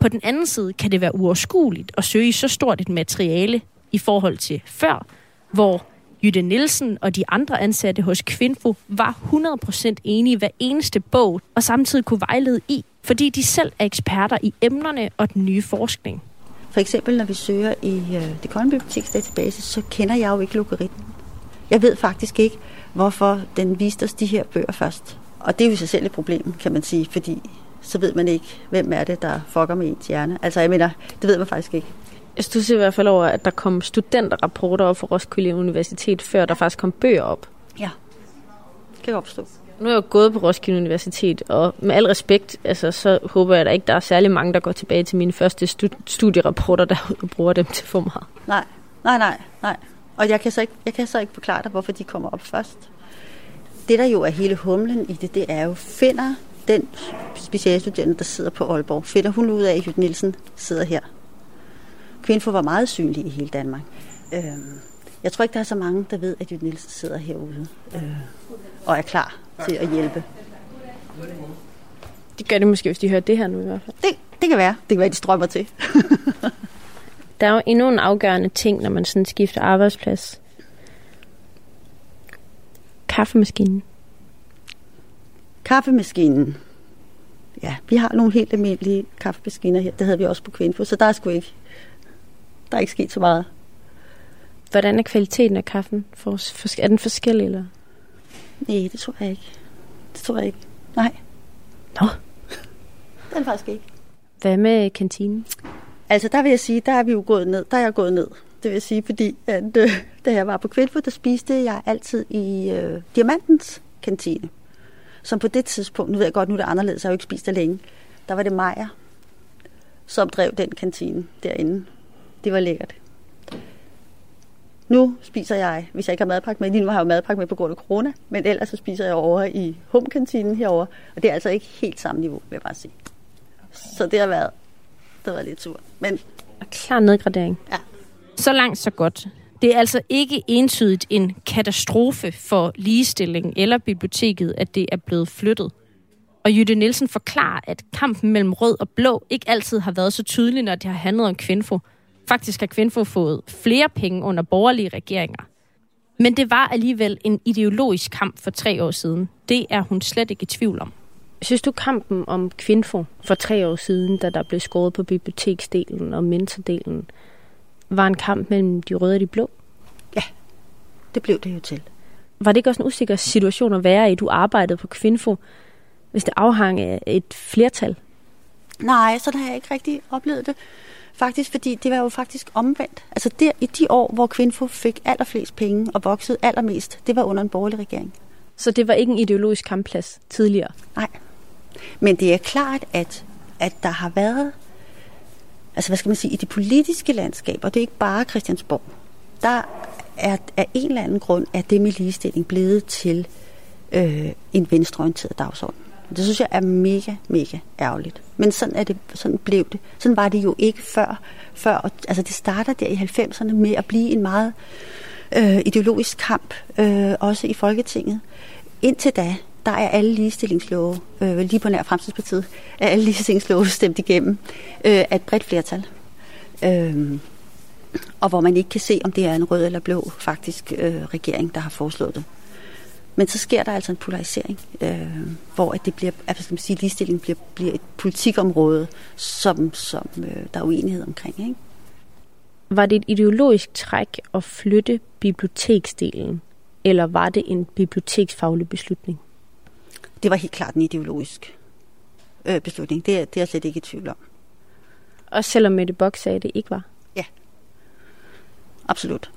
På den anden side kan det være uoverskueligt at søge i så stort et materiale i forhold til før, hvor Jytte Nielsen og de andre ansatte hos Kvinfo var 100% enige i hver eneste bog, og samtidig kunne vejlede i, fordi de selv er eksperter i emnerne og den nye forskning. For eksempel, når vi søger i øh, det kongelige biblioteks database, så kender jeg jo ikke logaritmen. Jeg ved faktisk ikke, hvorfor den viste os de her bøger først. Og det er jo i sig selv et problem, kan man sige, fordi så ved man ikke, hvem er det, der fucker med ens hjerne. Altså, jeg mener, det ved man faktisk ikke. Jeg stusser i hvert fald over, at der kom studenterrapporter op for Roskilde Universitet, før der faktisk kom bøger op. Ja, det kan jeg opstå. Nu er jeg jo gået på Roskilde Universitet, og med al respekt, altså, så håber jeg da ikke, der er særlig mange, der går tilbage til mine første studierapporter, der bruger dem til for meget. Nej, nej, nej, nej. Og jeg kan, så ikke, jeg kan så ikke forklare dig, hvorfor de kommer op først. Det, der jo er hele humlen i det, det er jo, finder den specialstuderende, der sidder på Aalborg, finder hun ud af, at Jytte Nielsen sidder her. Kvinfo var meget synlig i hele Danmark. Øhm, jeg tror ikke, der er så mange, der ved, at Jytte Nielsen sidder herude øh, og er klar til at hjælpe. Det gør det måske, hvis de hører det her nu i hvert fald. Det, det kan være. Det kan være, de strømmer til. der er jo endnu en afgørende ting, når man sådan skifter arbejdsplads. Kaffemaskinen. Kaffemaskinen. Ja, vi har nogle helt almindelige kaffemaskiner her. Det havde vi også på Kvinfo, så der er sgu ikke, der er ikke sket så meget. Hvordan er kvaliteten af kaffen? Er den forskellig, eller? Nej, det tror jeg ikke. Det tror jeg ikke. Nej. Nå. Er det faktisk ikke. Hvad med kantinen? Altså, der vil jeg sige, der er vi jo gået ned. Der er jeg gået ned. Det vil jeg sige, fordi at, øh, da jeg var på Kvinfo, der spiste jeg altid i øh, Diamantens kantine. Som på det tidspunkt, nu ved jeg godt, nu er det anderledes, jeg har jo ikke spist der længe. Der var det Majer, som drev den kantine derinde. Det var lækkert. Nu spiser jeg, hvis jeg ikke har madpakke med, lige nu har jeg jo madpakke med på grund af corona, men ellers så spiser jeg over i Hum-kantinen herover, og det er altså ikke helt samme niveau, vil jeg bare sige. Så det har været, det været lidt sur. Men klar nedgradering. Ja. Så langt, så godt. Det er altså ikke entydigt en katastrofe for ligestilling eller biblioteket, at det er blevet flyttet. Og Jytte Nielsen forklarer, at kampen mellem rød og blå ikke altid har været så tydelig, når det har handlet om Kvinfo. Faktisk har Kvinfo fået flere penge under borgerlige regeringer. Men det var alligevel en ideologisk kamp for tre år siden. Det er hun slet ikke i tvivl om. Synes du kampen om Kvinfo for tre år siden, da der blev skåret på biblioteksdelen og mentordelen, var en kamp mellem de røde og de blå? Ja, det blev det jo til. Var det ikke også en usikker situation at være i? Du arbejdede på Kvinfo hvis det afhang af et flertal? Nej, så har jeg ikke rigtig oplevet det. Faktisk, fordi det var jo faktisk omvendt. Altså der, i de år, hvor Kvinfo fik allerflest penge og voksede allermest, det var under en borgerlig regering. Så det var ikke en ideologisk kampplads tidligere? Nej. Men det er klart, at, at der har været, altså hvad skal man sige, i det politiske landskab, og det er ikke bare Christiansborg, der er af en eller anden grund, at det med ligestilling blevet til øh, en venstreorienteret dagsorden. Det synes jeg er mega, mega ærgerligt. Men sådan, er det, sådan blev det. Sådan var det jo ikke før. før altså det starter der i 90'erne med at blive en meget øh, ideologisk kamp, øh, også i Folketinget. Indtil da, der er alle ligestillingslove, øh, lige på nær Fremskridspartiet, er alle ligestillingslove stemt igennem øh, af et bredt flertal. Øh, og hvor man ikke kan se, om det er en rød eller blå faktisk øh, regering, der har foreslået det. Men så sker der altså en polarisering, øh, hvor at det bliver, altså skal man sige, ligestilling bliver, bliver et politikområde, som, som øh, der er uenighed omkring. Ikke? Var det et ideologisk træk at flytte biblioteksdelen, eller var det en biblioteksfaglig beslutning? Det var helt klart en ideologisk øh, beslutning. Det, det er jeg slet ikke i tvivl om. Og selvom Mette Bock sagde, at det ikke var? Ja, absolut.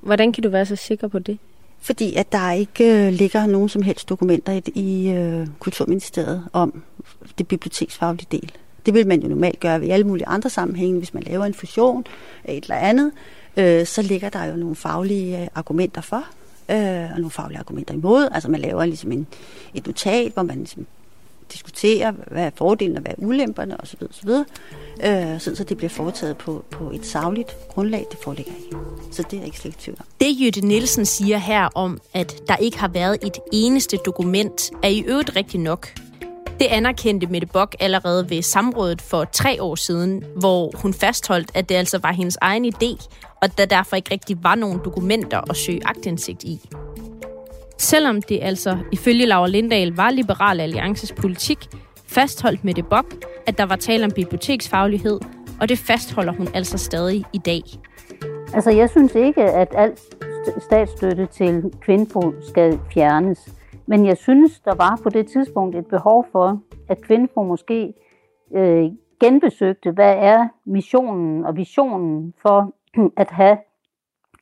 Hvordan kan du være så sikker på det? Fordi at der ikke øh, ligger nogen som helst dokumenter i, i øh, Kulturministeriet om det biblioteksfaglige del. Det vil man jo normalt gøre i alle mulige andre sammenhænge. Hvis man laver en fusion af et eller andet, øh, så ligger der jo nogle faglige øh, argumenter for, øh, og nogle faglige argumenter imod. Altså man laver ligesom en, et notat, hvor man ligesom diskuterer, hvad er fordelene og hvad er ulemperne osv. osv. Øh, sådan så det bliver foretaget på, på et savligt grundlag, det foreligger i. Så det er ikke slet tvivl om. Det Jytte Nielsen siger her om, at der ikke har været et eneste dokument, er i øvrigt rigtigt nok. Det anerkendte Mette Bock allerede ved samrådet for tre år siden, hvor hun fastholdt, at det altså var hendes egen idé, og der derfor ikke rigtig var nogen dokumenter at søge agtindsigt i. Selvom det altså ifølge Laura Lindahl var Liberal Alliances politik, fastholdt Mette Bock, at der var tale om biblioteksfaglighed, og det fastholder hun altså stadig i dag. Altså, jeg synes ikke, at alt statsstøtte til Kvinfo skal fjernes. Men jeg synes, der var på det tidspunkt et behov for, at Kvinfo måske øh, genbesøgte, hvad er missionen og visionen for at have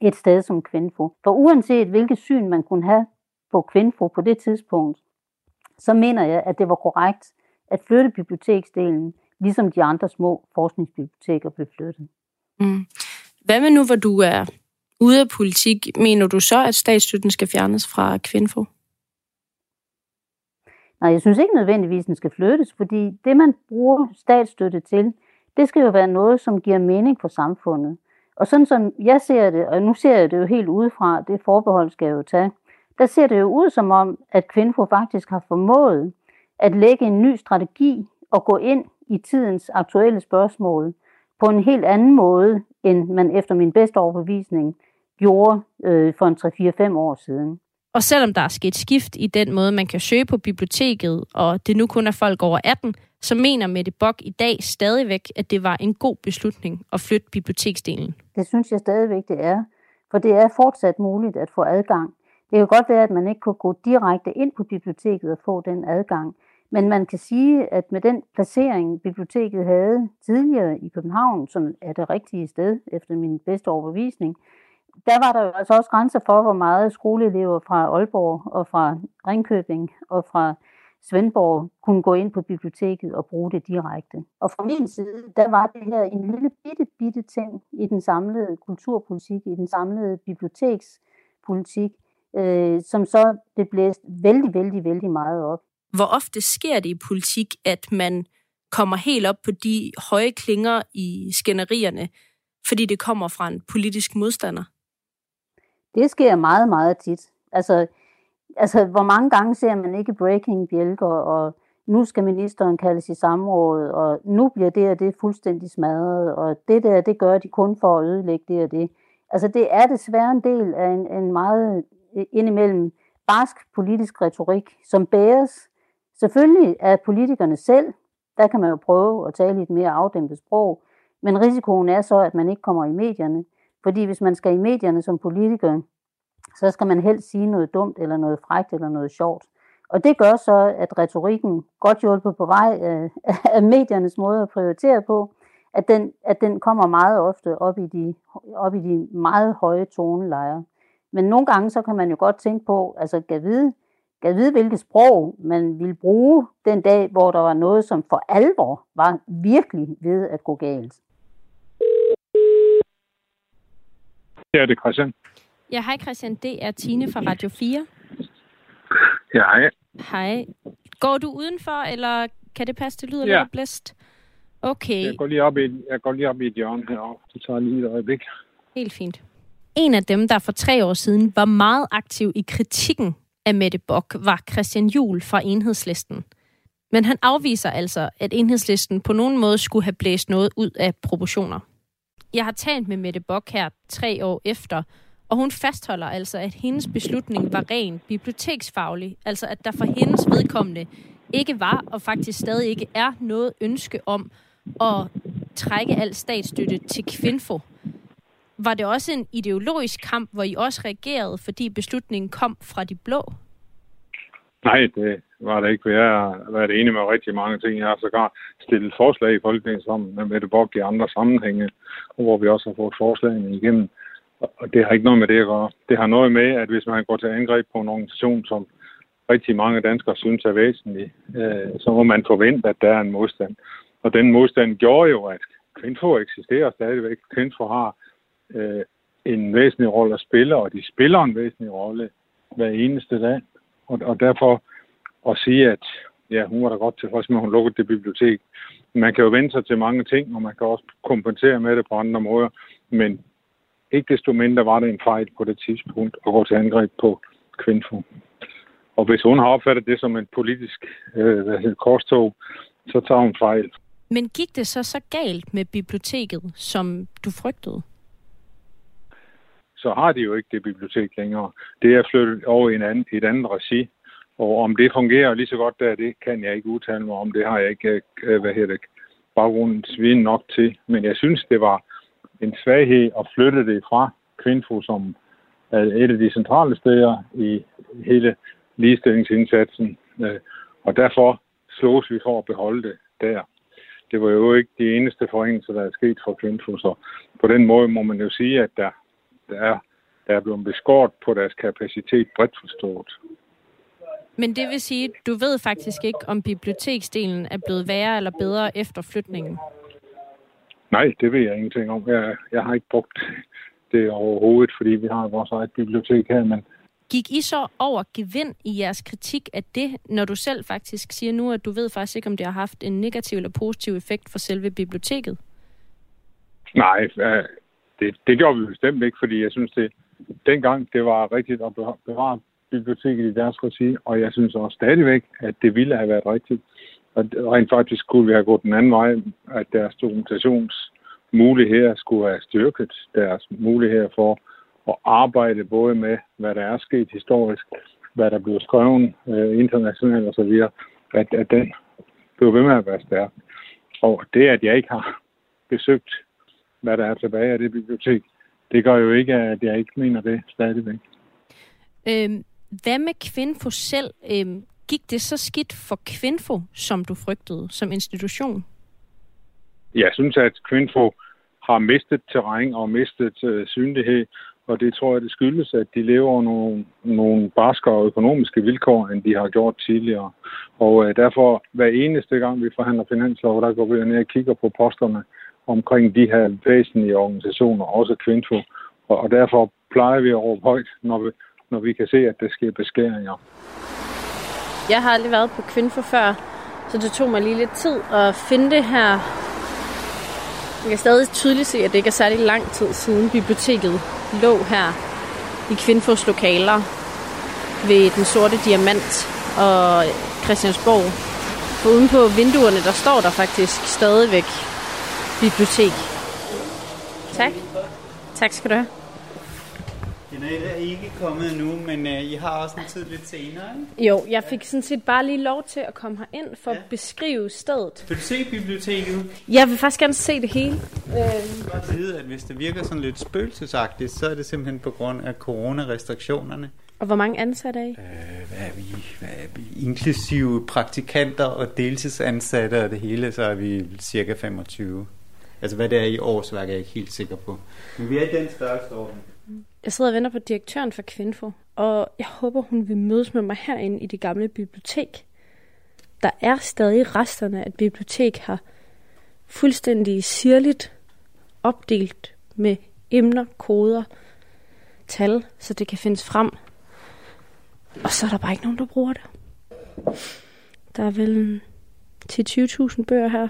et sted som Kvinfo. For uanset hvilket syn man kunne have på Kvinfo på det tidspunkt, så mener jeg, at det var korrekt at flytte biblioteksdelen, ligesom de andre små forskningsbiblioteker blev flyttet. Mm. Hvad med nu, hvor du er ude af politik? Mener du så, at statsstøtten skal fjernes fra Kvinfo? Nej, jeg synes ikke nødvendigvis, at den skal flyttes, fordi det, man bruger statsstøtte til, det skal jo være noget, som giver mening for samfundet. Og sådan som jeg ser det, og nu ser jeg det jo helt udefra, det forbehold skal jeg jo tage, der ser det jo ud som om, at Kvinfo faktisk har formået at lægge en ny strategi og gå ind i tidens aktuelle spørgsmål på en helt anden måde, end man efter min bedste overbevisning gjorde øh, for en 3-4-5 år siden. Og selvom der er sket skift i den måde, man kan søge på biblioteket, og det nu kun er folk over 18, så mener Mette Bock i dag stadigvæk, at det var en god beslutning at flytte biblioteksdelen. Det synes jeg stadigvæk, det er. For det er fortsat muligt at få adgang det kan godt være, at man ikke kunne gå direkte ind på biblioteket og få den adgang, men man kan sige, at med den placering, biblioteket havde tidligere i København, som er det rigtige sted efter min bedste overbevisning, der var der jo altså også grænser for, hvor meget skoleelever fra Aalborg og fra Ringkøbing og fra Svendborg kunne gå ind på biblioteket og bruge det direkte. Og fra min side, der var det her en lille bitte, bitte ting i den samlede kulturpolitik, i den samlede bibliotekspolitik, øh, som så det blæst vældig, vældig, vældig meget op. Hvor ofte sker det i politik, at man kommer helt op på de høje klinger i skænderierne, fordi det kommer fra en politisk modstander? Det sker meget, meget tit. Altså, altså hvor mange gange ser man ikke breaking bjælker, og nu skal ministeren kaldes i samråd, og nu bliver det og det fuldstændig smadret, og det der, det gør de kun for at ødelægge det og det. Altså det er desværre en del af en, en meget indimellem barsk politisk retorik, som bæres selvfølgelig af politikerne selv. Der kan man jo prøve at tale i et mere afdæmpet sprog, men risikoen er så, at man ikke kommer i medierne. Fordi hvis man skal i medierne som politiker, så skal man helst sige noget dumt, eller noget frægt, eller noget sjovt. Og det gør så, at retorikken, godt hjulpet på vej af, af mediernes måde at prioritere på, at den, at den kommer meget ofte op i, de, op i de meget høje tonelejer. Men nogle gange så kan man jo godt tænke på, altså kan vide, kan vide, hvilket sprog man ville bruge den dag, hvor der var noget, som for alvor var virkelig ved at gå galt. Ja, det er Christian. Ja, hej Christian. Det er Tine fra Radio 4. Ja, hej. Hej. Går du udenfor, eller kan det passe, det lyder Ja. lidt blæst? Okay, Jeg går lige op i, jeg går lige op i et hjørne herovre. Det tager lige et øjeblik. helt fint. En af dem, der for tre år siden var meget aktiv i kritikken af Mette Bock, var Christian Juhl fra Enhedslisten. Men han afviser altså, at Enhedslisten på nogen måde skulle have blæst noget ud af proportioner. Jeg har talt med Mette Bock her tre år efter, og hun fastholder altså, at hendes beslutning var ren biblioteksfaglig. Altså at der for hendes vedkommende ikke var, og faktisk stadig ikke er, noget ønske om at trække al statsstøtte til Kvinfo. Var det også en ideologisk kamp, hvor I også reagerede, fordi beslutningen kom fra de blå? Nej, det var det ikke, for jeg har været enig med rigtig mange ting. Jeg har sågar stillet forslag i Folketinget sammen med Mette Bock i andre sammenhænge, hvor vi også har fået forslagene igennem. Og det har ikke noget med det at gøre. Det har noget med, at hvis man går til angreb på en organisation, som rigtig mange danskere synes er væsentlig, øh, så må man forvente, at der er en modstand. Og den modstand gjorde jo, at Kvinfo eksisterer stadigvæk. Kvinfo har øh, en væsentlig rolle at spille, og de spiller en væsentlig rolle hver eneste dag. Og, og derfor at sige, at ja, hun var da godt tilfreds med, at hun lukkede det bibliotek. Man kan jo vende sig til mange ting, og man kan også kompensere med det på andre måder. Men ikke desto mindre var det en fejl på det tidspunkt at gå til angreb på Kvinfo. Og hvis hun har opfattet det som en politisk øh, hvad hedder, korstog, så tager hun fejl. Men gik det så så galt med biblioteket, som du frygtede? Så har de jo ikke det bibliotek længere. Det er flyttet over i en anden, i et andet regi. Og om det fungerer lige så godt der, det kan jeg ikke udtale mig om. Det har jeg ikke, øh, hvad hedder det, baggrundens viden nok til. Men jeg synes, det var en svaghed at flytte det fra Kvinfo, som er et af de centrale steder i hele ligestillingsindsatsen. Øh, og derfor slås vi for at beholde det der. Det var jo ikke de eneste forringelser, der er sket for Kvinfo, så på den måde må man jo sige, at der, der, er, der er blevet beskåret på deres kapacitet bredt forstået. Men det vil sige, du ved faktisk ikke, om biblioteksdelen er blevet værre eller bedre efter flytningen. Nej, det ved jeg ingenting om. Jeg, jeg har ikke brugt det overhovedet, fordi vi har vores eget bibliotek her, men Gik I så over gevind i jeres kritik af det, når du selv faktisk siger nu, at du ved faktisk ikke, om det har haft en negativ eller positiv effekt for selve biblioteket? nej, det, det gjorde vi bestemt ikke, fordi jeg synes, det dengang det var rigtigt at bevare biblioteket i deres regi, og jeg synes også stadigvæk, at det ville have været rigtigt. Og rent faktisk skulle vi have gået den anden vej, at deres dokumentationsmuligheder skulle have styrket deres muligheder for at arbejde både med, hvad der er sket historisk, hvad der blev skrevet øh, internationalt osv., at, at den blev ved med at være stærk. Og det, at jeg ikke har besøgt, hvad der er tilbage af det bibliotek, det gør jo ikke, at jeg ikke mener det stadigvæk. Øhm, hvad med Kvinfo selv? Øhm, gik det så skidt for Kvinfo, som du frygtede, som institution? Jeg synes, at Kvinfo har mistet terræn og mistet øh, synlighed, og det tror jeg, det skyldes, at de lever nogle, nogle barskere økonomiske vilkår, end de har gjort tidligere. Og øh, derfor, hver eneste gang vi forhandler finanslov, der går vi ned og kigger på posterne omkring de her væsentlige organisationer, også Kvinfo. Og, og derfor plejer vi at råbe højt, når vi, når vi kan se, at der sker beskæringer. Jeg har aldrig været på Kvinfo før, så det tog mig lige lidt tid at finde det her. Jeg kan stadig tydeligt se, at det ikke er særlig lang tid siden biblioteket lå her i Kvinfos lokaler ved den sorte diamant og Christiansborg. For uden på vinduerne, der står der faktisk stadigvæk bibliotek. Tak. Tak skal du have. Jeanette er ikke kommet endnu, men øh, I har også en tid lidt senere, ikke? Jo, jeg fik sådan set bare lige lov til at komme herind for ja. at beskrive stedet. Vil du se biblioteket? Jeg vil faktisk gerne se det hele. Jeg kan godt vide, at hvis det virker sådan lidt spøgelsesagtigt, så er det simpelthen på grund af coronarestriktionerne. Og hvor mange ansatte er I? Øh, hvad er vi? Hvad er vi? Inklusive praktikanter og deltidsansatte og det hele, så er vi cirka 25. Altså hvad det er i årsværk, er jeg ikke helt sikker på. Men vi er i den største orden. Jeg sidder og venter på direktøren for Kvinfo, og jeg håber, hun vil mødes med mig herinde i det gamle bibliotek. Der er stadig resterne af et bibliotek her, fuldstændig sirligt opdelt med emner, koder, tal, så det kan findes frem. Og så er der bare ikke nogen, der bruger det. Der er vel til 20.000 bøger her,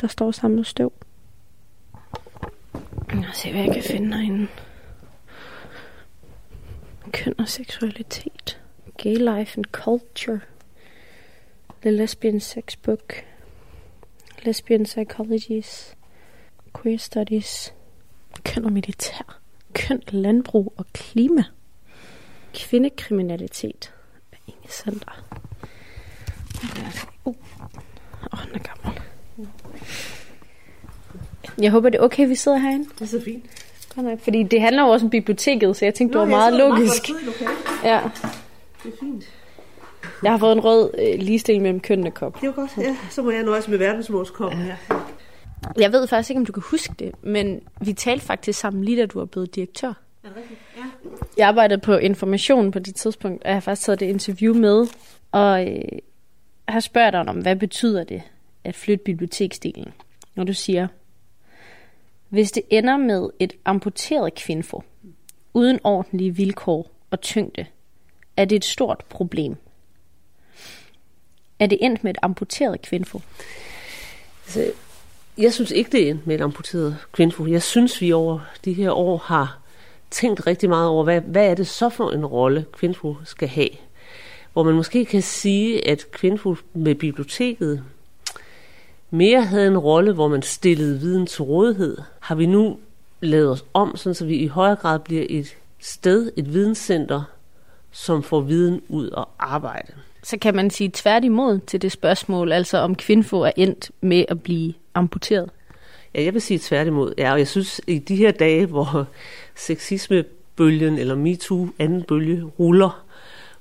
der står samlet støv. Lad os se, hvad jeg kan finde herinde. Køn og seksualitet. Gay life and culture. The Lesbian Sex Book. Lesbian Psychologies. Queer Studies. Køn og militær. Køn, landbrug og klima. Kvindekriminalitet. Inge Center. Uh. Åh, den er gammel. Jeg håber, det er okay, vi sidder herinde. Det er så fint. Godt nok, fordi det handler jo også om biblioteket, så jeg tænkte, det var meget logisk. Ja. Det er fint. Jeg har fået en rød øh, ligestilling mellem kønnene kop. Det var godt. Ja, så må jeg nøjes med verdensmålskop. Ja. Jeg ved faktisk ikke, om du kan huske det, men vi talte faktisk sammen lige da du var blevet direktør. Ja. Jeg arbejdede på information på det tidspunkt, og jeg har faktisk taget det interview med, og øh, har spørget dig om, hvad betyder det at flytte biblioteksdelen? Når du siger, hvis det ender med et amputeret kvindfo, uden ordentlige vilkår og tyngde, er det et stort problem. Er det endt med et amputeret kvindfo? Altså, jeg synes ikke, det er endt med et amputeret kvindfo. Jeg synes, vi over de her år har tænkt rigtig meget over, hvad, hvad er det så for en rolle kvindfo skal have. Hvor man måske kan sige, at kvindfo med biblioteket mere havde en rolle, hvor man stillede viden til rådighed, har vi nu lavet os om, sådan så vi i højere grad bliver et sted, et videnscenter, som får viden ud og arbejde. Så kan man sige tværtimod til det spørgsmål, altså om kvindfo er endt med at blive amputeret? Ja, jeg vil sige tværtimod. Ja, og jeg synes, i de her dage, hvor sexismebølgen eller MeToo anden bølge ruller,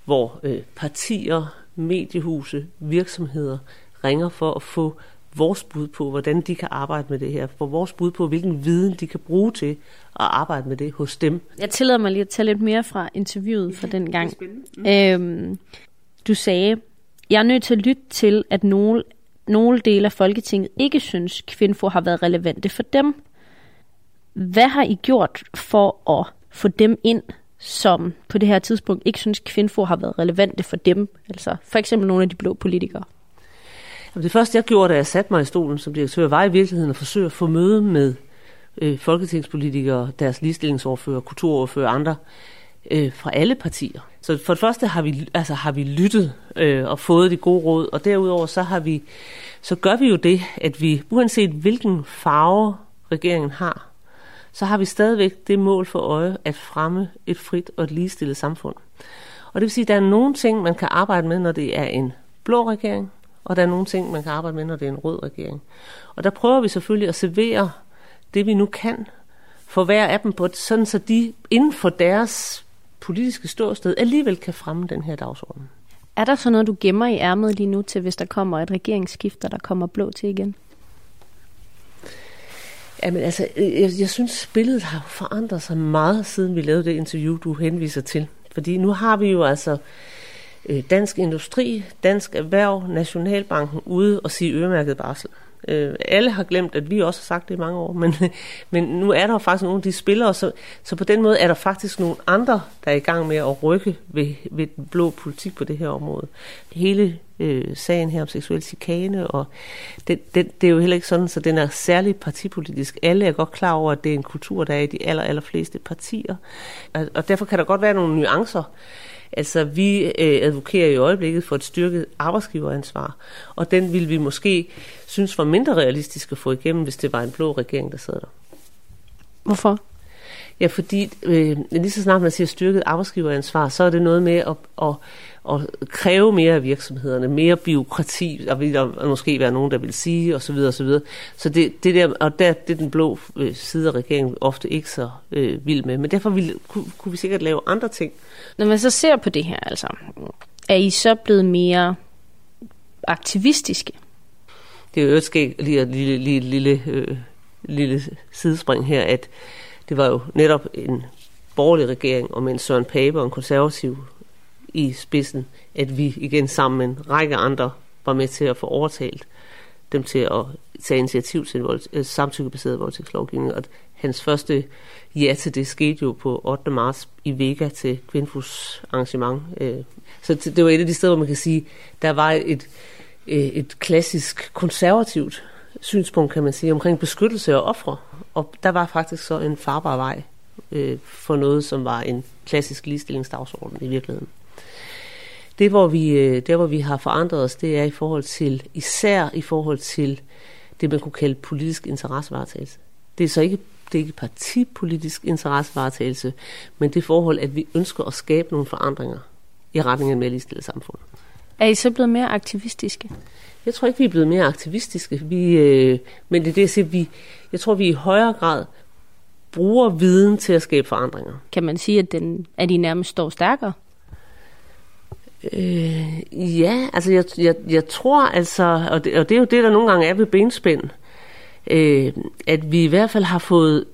hvor øh, partier, mediehuse, virksomheder ringer for at få vores bud på, hvordan de kan arbejde med det her, for vores bud på, hvilken viden de kan bruge til at arbejde med det hos dem. Jeg tillader mig lige at tage lidt mere fra interviewet fra den gang. Mm. Øhm, du sagde, jeg er nødt til at lytte til, at nogle, nogle dele af Folketinget ikke synes, Kvinfo har været relevante for dem. Hvad har I gjort for at få dem ind, som på det her tidspunkt ikke synes, Kvinfo har været relevante for dem? Altså for eksempel nogle af de blå politikere. Det første, jeg gjorde, da jeg satte mig i stolen som direktør, var i virkeligheden at forsøge at få møde med øh, folketingspolitikere, deres ligestillingsordfører, kulturordfører og andre øh, fra alle partier. Så for det første har vi, altså, har vi lyttet øh, og fået de gode råd, og derudover så har vi, så gør vi jo det, at vi, uanset hvilken farve regeringen har, så har vi stadigvæk det mål for øje at fremme et frit og et ligestillet samfund. Og det vil sige, at der er nogle ting, man kan arbejde med, når det er en blå regering, og der er nogle ting, man kan arbejde med, når det er en rød regering. Og der prøver vi selvfølgelig at servere det, vi nu kan, for hver af dem, på, sådan så de inden for deres politiske ståsted alligevel kan fremme den her dagsorden. Er der så noget, du gemmer i ærmet lige nu til, hvis der kommer et regeringsskift, der kommer blå til igen? Jamen altså, jeg, jeg synes, billedet har forandret sig meget, siden vi lavede det interview, du henviser til. Fordi nu har vi jo altså øh, Dansk Industri, Dansk Erhverv, Nationalbanken ude og sige øremærket barsel. Øh, alle har glemt, at vi også har sagt det i mange år, men, men nu er der faktisk nogle af de spillere, så, så på den måde er der faktisk nogle andre, der er i gang med at rykke ved, ved den blå politik på det her område. Hele øh, sagen her om seksuel chikane, og det, det, det er jo heller ikke sådan, så den er særligt partipolitisk. Alle er godt klar over, at det er en kultur, der er i de aller, aller fleste partier, og, og derfor kan der godt være nogle nuancer, Altså, vi øh, advokerer i øjeblikket for et styrket arbejdsgiveransvar, og den vil vi måske synes var mindre realistisk at få igennem, hvis det var en blå regering, der sad der. Hvorfor? Ja, fordi øh, lige så snart man siger styrket arbejdsgiveransvar, så er det noget med at, at, at kræve mere af virksomhederne, mere byråkrati, og vil der måske være nogen, der vil sige, osv. Så, så, videre. så det, det der, og der, det er den blå øh, side af regeringen ofte ikke så øh, vild med. Men derfor ville, kunne, kunne vi sikkert lave andre ting. Når man så ser på det her, altså, er I så blevet mere aktivistiske? Det er jo et lige et lille, lille, lille, øh, lille sidespring her, at det var jo netop en borgerlig regering, og med en Søren Pape og en konservativ i spidsen, at vi igen sammen med en række andre var med til at få overtalt dem til at tage initiativ til en vold, øh, samtykkebaseret voldtægtslovgivning. Og hans første ja til det skete jo på 8. marts i Vega til Kvinfos arrangement. Øh, så det var et af de steder, hvor man kan sige, der var et, øh, et klassisk konservativt synspunkt, kan man sige, omkring beskyttelse af ofre. Og der var faktisk så en farbar vej øh, for noget, som var en klassisk ligestillingsdagsorden i virkeligheden. Det, hvor vi, øh, der, hvor vi har forandret os, det er i forhold til, især i forhold til det, man kunne kalde politisk interessevaretagelse. Det er så ikke, det er ikke partipolitisk interessevaretagelse, men det forhold, at vi ønsker at skabe nogle forandringer i retning af et mere ligestillet samfund. Er I så blevet mere aktivistiske? Jeg tror ikke, vi er blevet mere aktivistiske. Vi, øh, men det er det, jeg siger, vi, jeg tror, vi i højere grad bruger viden til at skabe forandringer. Kan man sige, at, den, at I nærmest står stærkere? Øh, ja, altså jeg, jeg, jeg tror altså, og det, og det er jo det, der nogle gange er ved benspænd, øh, at vi i hvert fald har fået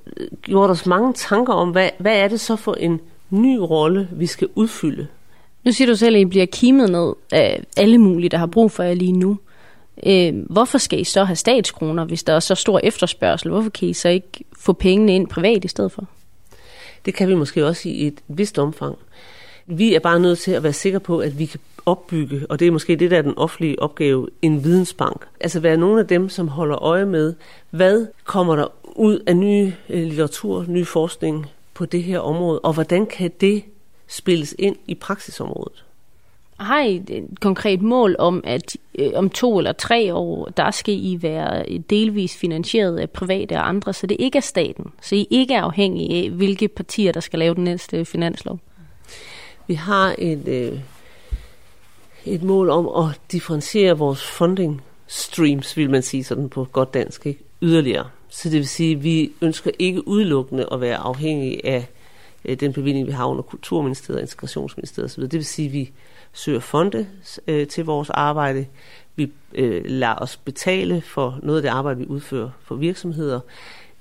gjort os mange tanker om, hvad, hvad er det så for en ny rolle, vi skal udfylde. Nu siger du selv, at I bliver kimet ned af alle mulige, der har brug for jer lige nu. Øh, hvorfor skal I så have statskroner, hvis der er så stor efterspørgsel? Hvorfor kan I så ikke få pengene ind privat i stedet for? Det kan vi måske også i et vist omfang. Vi er bare nødt til at være sikre på, at vi kan opbygge, og det er måske det, der er den offentlige opgave, en vidensbank. Altså være nogle af dem, som holder øje med, hvad kommer der ud af ny øh, litteratur, ny forskning på det her område, og hvordan kan det spilles ind i praksisområdet? Har I et konkret mål om, at øh, om to eller tre år, der skal I være delvis finansieret af private og andre, så det ikke er staten, så I ikke er afhængige af, hvilke partier, der skal lave den næste finanslov? Vi har et, øh, et mål om at differentiere vores funding streams, vil man sige sådan på godt dansk, ikke? yderligere. Så det vil sige, at vi ønsker ikke udelukkende at være afhængige af øh, den bevilling, vi har under Kulturministeriet, Integrationsministeriet osv. Det vil sige, at vi søger fonde øh, til vores arbejde. Vi øh, lader os betale for noget af det arbejde, vi udfører for virksomheder.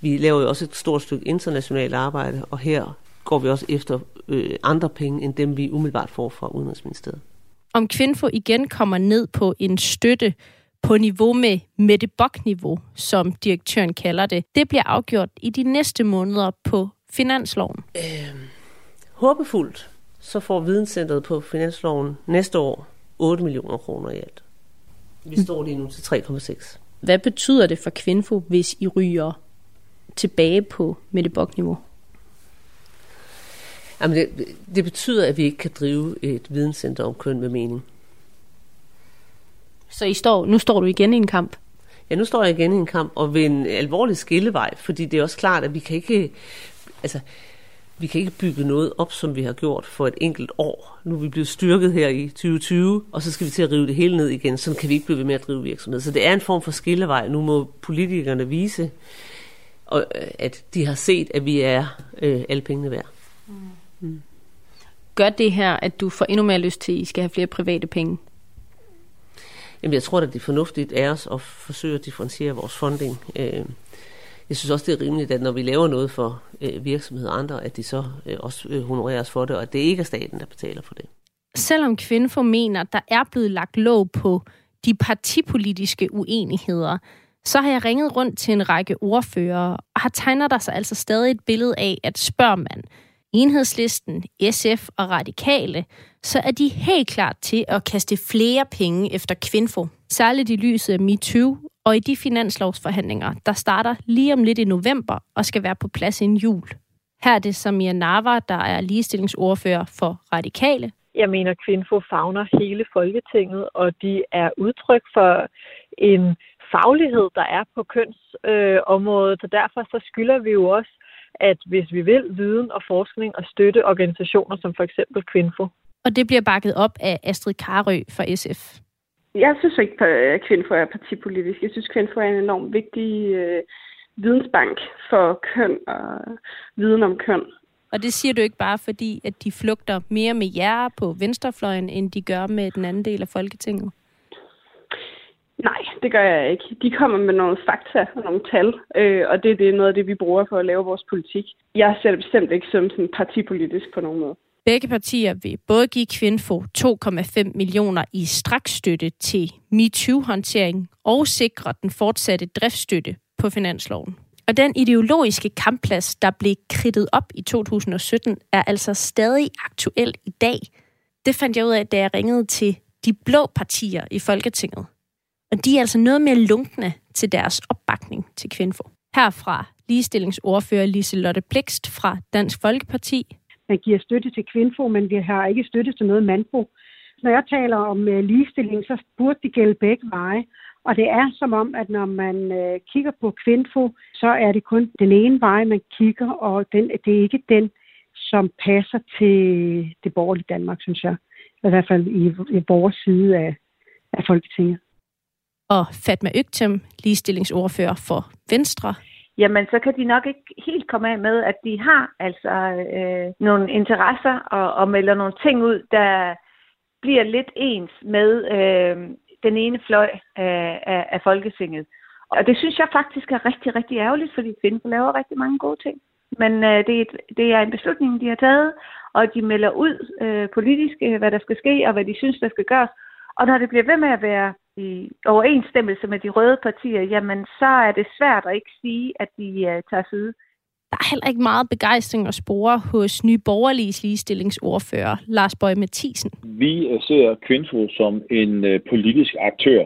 Vi laver jo også et stort stykke internationalt arbejde, og her går vi også efter øh, andre penge, end dem vi umiddelbart får fra Udenrigsministeriet. Om Kvinfo igen kommer ned på en støtte på niveau med Mette Bok-niveau, som direktøren kalder det, det bliver afgjort i de næste måneder på finansloven. Øh, håbefuldt, så får Videnscenteret på finansloven næste år 8 millioner kroner i alt. Vi står lige nu til 3,6. Hvad betyder det for Kvinfo, hvis I ryger tilbage på Mette Bok-niveau? Jamen det, det betyder, at vi ikke kan drive et videnscenter om køn med mening. Så I står, nu står du igen i en kamp? Ja, nu står jeg igen i en kamp, og ved en alvorlig skillevej, fordi det er også klart, at vi kan ikke, altså, vi kan ikke bygge noget op, som vi har gjort for et enkelt år. Nu er vi blevet styrket her i 2020, og så skal vi til at rive det hele ned igen. Så kan vi ikke blive ved med at drive virksomhed. Så det er en form for skillevej. Nu må politikerne vise, at de har set, at vi er øh, alle pengene værd. Mm. Mm. Gør det her, at du får endnu mere lyst til, at I skal have flere private penge? Jamen, jeg tror, at det er fornuftigt af os at forsøge at differentiere vores funding. Øh, jeg synes også, det er rimeligt, at når vi laver noget for øh, virksomheder og andre, at de så øh, også øh, honoreres for det, og at det ikke er staten, der betaler for det. Selvom Kvinfo mener, at der er blevet lagt lov på de partipolitiske uenigheder, så har jeg ringet rundt til en række ordfører, og har tegner der sig altså stadig et billede af, at spørger man enhedslisten, SF og radikale, så er de helt klar til at kaste flere penge efter Kvinfo. Særligt i lyset af MeToo og i de finanslovsforhandlinger, der starter lige om lidt i november og skal være på plads i en jul. Her er det Samia Nava, der er ligestillingsordfører for Radikale. Jeg mener, Kvinfo fagner hele Folketinget, og de er udtryk for en faglighed, der er på kønsområdet, øh, og derfor så skylder vi jo også at hvis vi vil viden og forskning og støtte organisationer som for eksempel Kvinfo. Og det bliver bakket op af Astrid Karø fra SF. Jeg synes ikke, at Kvinfo er partipolitisk. Jeg synes, Kvinfo er en enormt vigtig øh, vidensbank for køn og viden om køn. Og det siger du ikke bare fordi, at de flugter mere med jer på venstrefløjen, end de gør med den anden del af Folketinget? Nej, det gør jeg ikke. De kommer med nogle fakta og nogle tal, øh, og det, det er noget af det, vi bruger for at lave vores politik. Jeg ser det bestemt ikke som sådan partipolitisk på nogen måde. Begge partier vil både give Kvinfo 2,5 millioner i straksstøtte til MeToo-håndtering og sikre den fortsatte driftsstøtte på finansloven. Og den ideologiske kampplads, der blev kridtet op i 2017, er altså stadig aktuel i dag. Det fandt jeg ud af, da jeg ringede til de blå partier i Folketinget. Og de er altså noget mere lunkne til deres opbakning til Kvinfo. Herfra ligestillingsordfører Liselotte Blikst fra Dansk Folkeparti. Man giver støtte til Kvinfo, men vi har ikke støtte til noget mandbo. Når jeg taler om øh, ligestilling, så burde det gælde begge veje. Og det er som om, at når man øh, kigger på Kvinfo, så er det kun den ene vej, man kigger, og den, det er ikke den, som passer til det borgerlige Danmark, synes jeg. I hvert fald i, i vores side af, af Folketinget. Og Fatma Øgtem, ligestillingsordfører for Venstre. Jamen, så kan de nok ikke helt komme af med, at de har altså øh, nogle interesser og, og melder nogle ting ud, der bliver lidt ens med øh, den ene fløj øh, af, af Folketinget. Og det synes jeg faktisk er rigtig, rigtig ærgerligt, fordi Kvinden laver rigtig mange gode ting. Men øh, det, er det er en beslutning, de har taget, og de melder ud øh, politisk, øh, hvad der skal ske, og hvad de synes, der skal gøres. Og når det bliver ved med at være i overensstemmelse med de røde partier, jamen så er det svært at ikke sige, at de uh, tager side. Der er heller ikke meget begejstring at spore hos Nye Borgerliges ligestillingsordfører, Lars Bøge Mathisen. Vi ser Kvinfo som en uh, politisk aktør,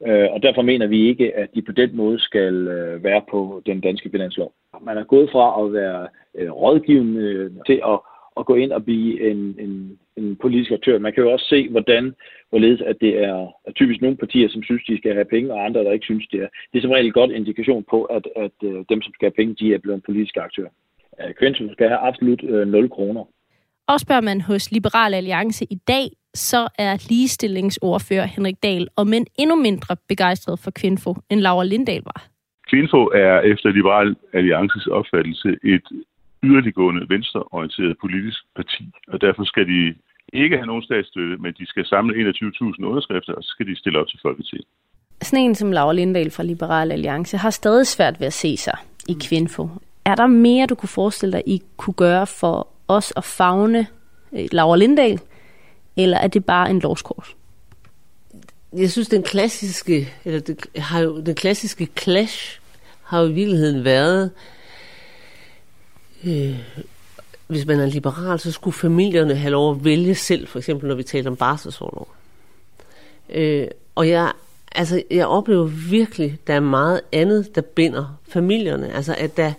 uh, og derfor mener vi ikke, at de på den måde skal uh, være på den danske finanslov. Man er gået fra at være uh, rådgivende til at, at gå ind og blive en, en, en politisk aktør. Man kan jo også se, hvordan hvorledes at det er, er typisk nogle partier, som synes, de skal have penge, og andre, der ikke synes, det er. Det er som regel godt indikation på, at, at uh, dem, som skal have penge, de er blevet en politisk aktør. Kvintum skal have absolut uh, øh, 0 kroner. Og spørger man hos Liberal Alliance i dag, så er ligestillingsordfører Henrik Dahl og men endnu mindre begejstret for Kvinfo, end Laura Lindahl var. Kvinfo er efter Liberal Alliances opfattelse et yderliggående venstreorienteret politisk parti, og derfor skal de ikke have nogen statsstøtte, men de skal samle 21.000 underskrifter, og så skal de stille op til Folketinget. Sådan en som Laura Lindahl fra Liberal Alliance har stadig svært ved at se sig i Kvinfo. Er der mere, du kunne forestille dig, I kunne gøre for os at fagne øh, Laura Lindahl, eller er det bare en lovskort? Jeg synes, den klassiske, eller det, har jo, den klassiske clash har jo i virkeligheden været øh, hvis man er liberal, så skulle familierne have lov at vælge selv, for eksempel når vi taler om barselsårlov. Øh, og jeg, altså, jeg oplever virkelig, der er meget andet, der binder familierne. Altså, at der,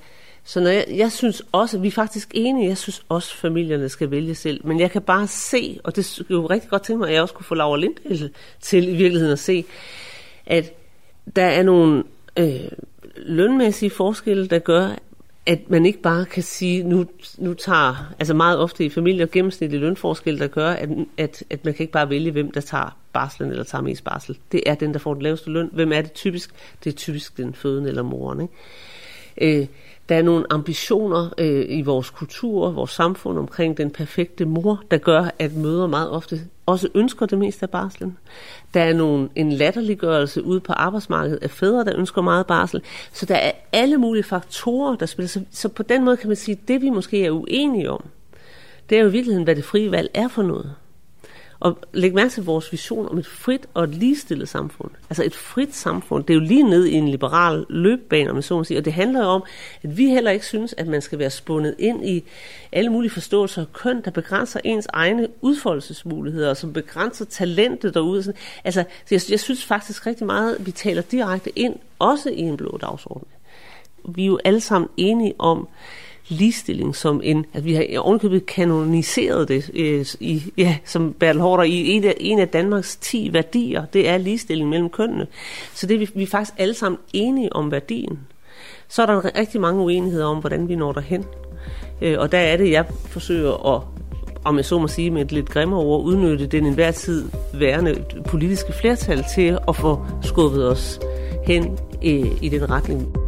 så når jeg, jeg synes også, vi er faktisk enige, jeg synes også, at familierne skal vælge selv. Men jeg kan bare se, og det er jo rigtig godt tænke mig, at jeg også kunne få Laura Lindahl til i virkeligheden at se, at der er nogle øh, lønmæssige forskelle, der gør, at man ikke bare kan sige, nu, nu tager, altså meget ofte i familier, gennemsnitlig lønforskel, der gør, at, at, at man kan ikke bare vælge, hvem der tager barslen eller tager mest barsel. Det er den, der får den laveste løn. Hvem er det typisk? Det er typisk den fødende eller moren. Ikke? Øh, der er nogle ambitioner øh, i vores kultur, vores samfund omkring den perfekte mor, der gør, at møder meget ofte også ønsker det meste af barslen. Der er nogle, en latterliggørelse ude på arbejdsmarkedet af fædre, der ønsker meget barsel. Så der er alle mulige faktorer, der spiller. Så, så på den måde kan man sige, at det vi måske er uenige om, det er jo i virkeligheden, hvad det frie valg er for noget. Og læg mærke til vores vision om et frit og et ligestillet samfund. Altså et frit samfund, det er jo lige ned i en liberal løbbane, om man så må sige. Og det handler jo om, at vi heller ikke synes, at man skal være spundet ind i alle mulige forståelser af køn, der begrænser ens egne udfoldelsesmuligheder, og som begrænser talentet derude. Altså, jeg, jeg synes faktisk rigtig meget, at vi taler direkte ind, også i en blå dagsorden. Vi er jo alle sammen enige om, ligestilling som en, at vi har ovenkøbet kanoniseret det øh, i, ja, som Bertel Hårder i en af, en af Danmarks 10 værdier, det er ligestilling mellem kønnene. Så det er vi, vi er faktisk alle sammen enige om værdien. Så er der rigtig mange uenigheder om, hvordan vi når derhen. Øh, og der er det, jeg forsøger at om jeg så må sige med et lidt grimmere ord, udnytte den enhver tid værende politiske flertal til at få skubbet os hen øh, i den retning.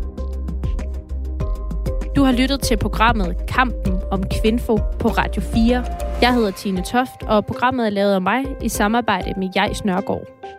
Du har lyttet til programmet Kampen om Kvinfo på Radio 4. Jeg hedder Tine Toft, og programmet er lavet af mig i samarbejde med Jais Nørgaard.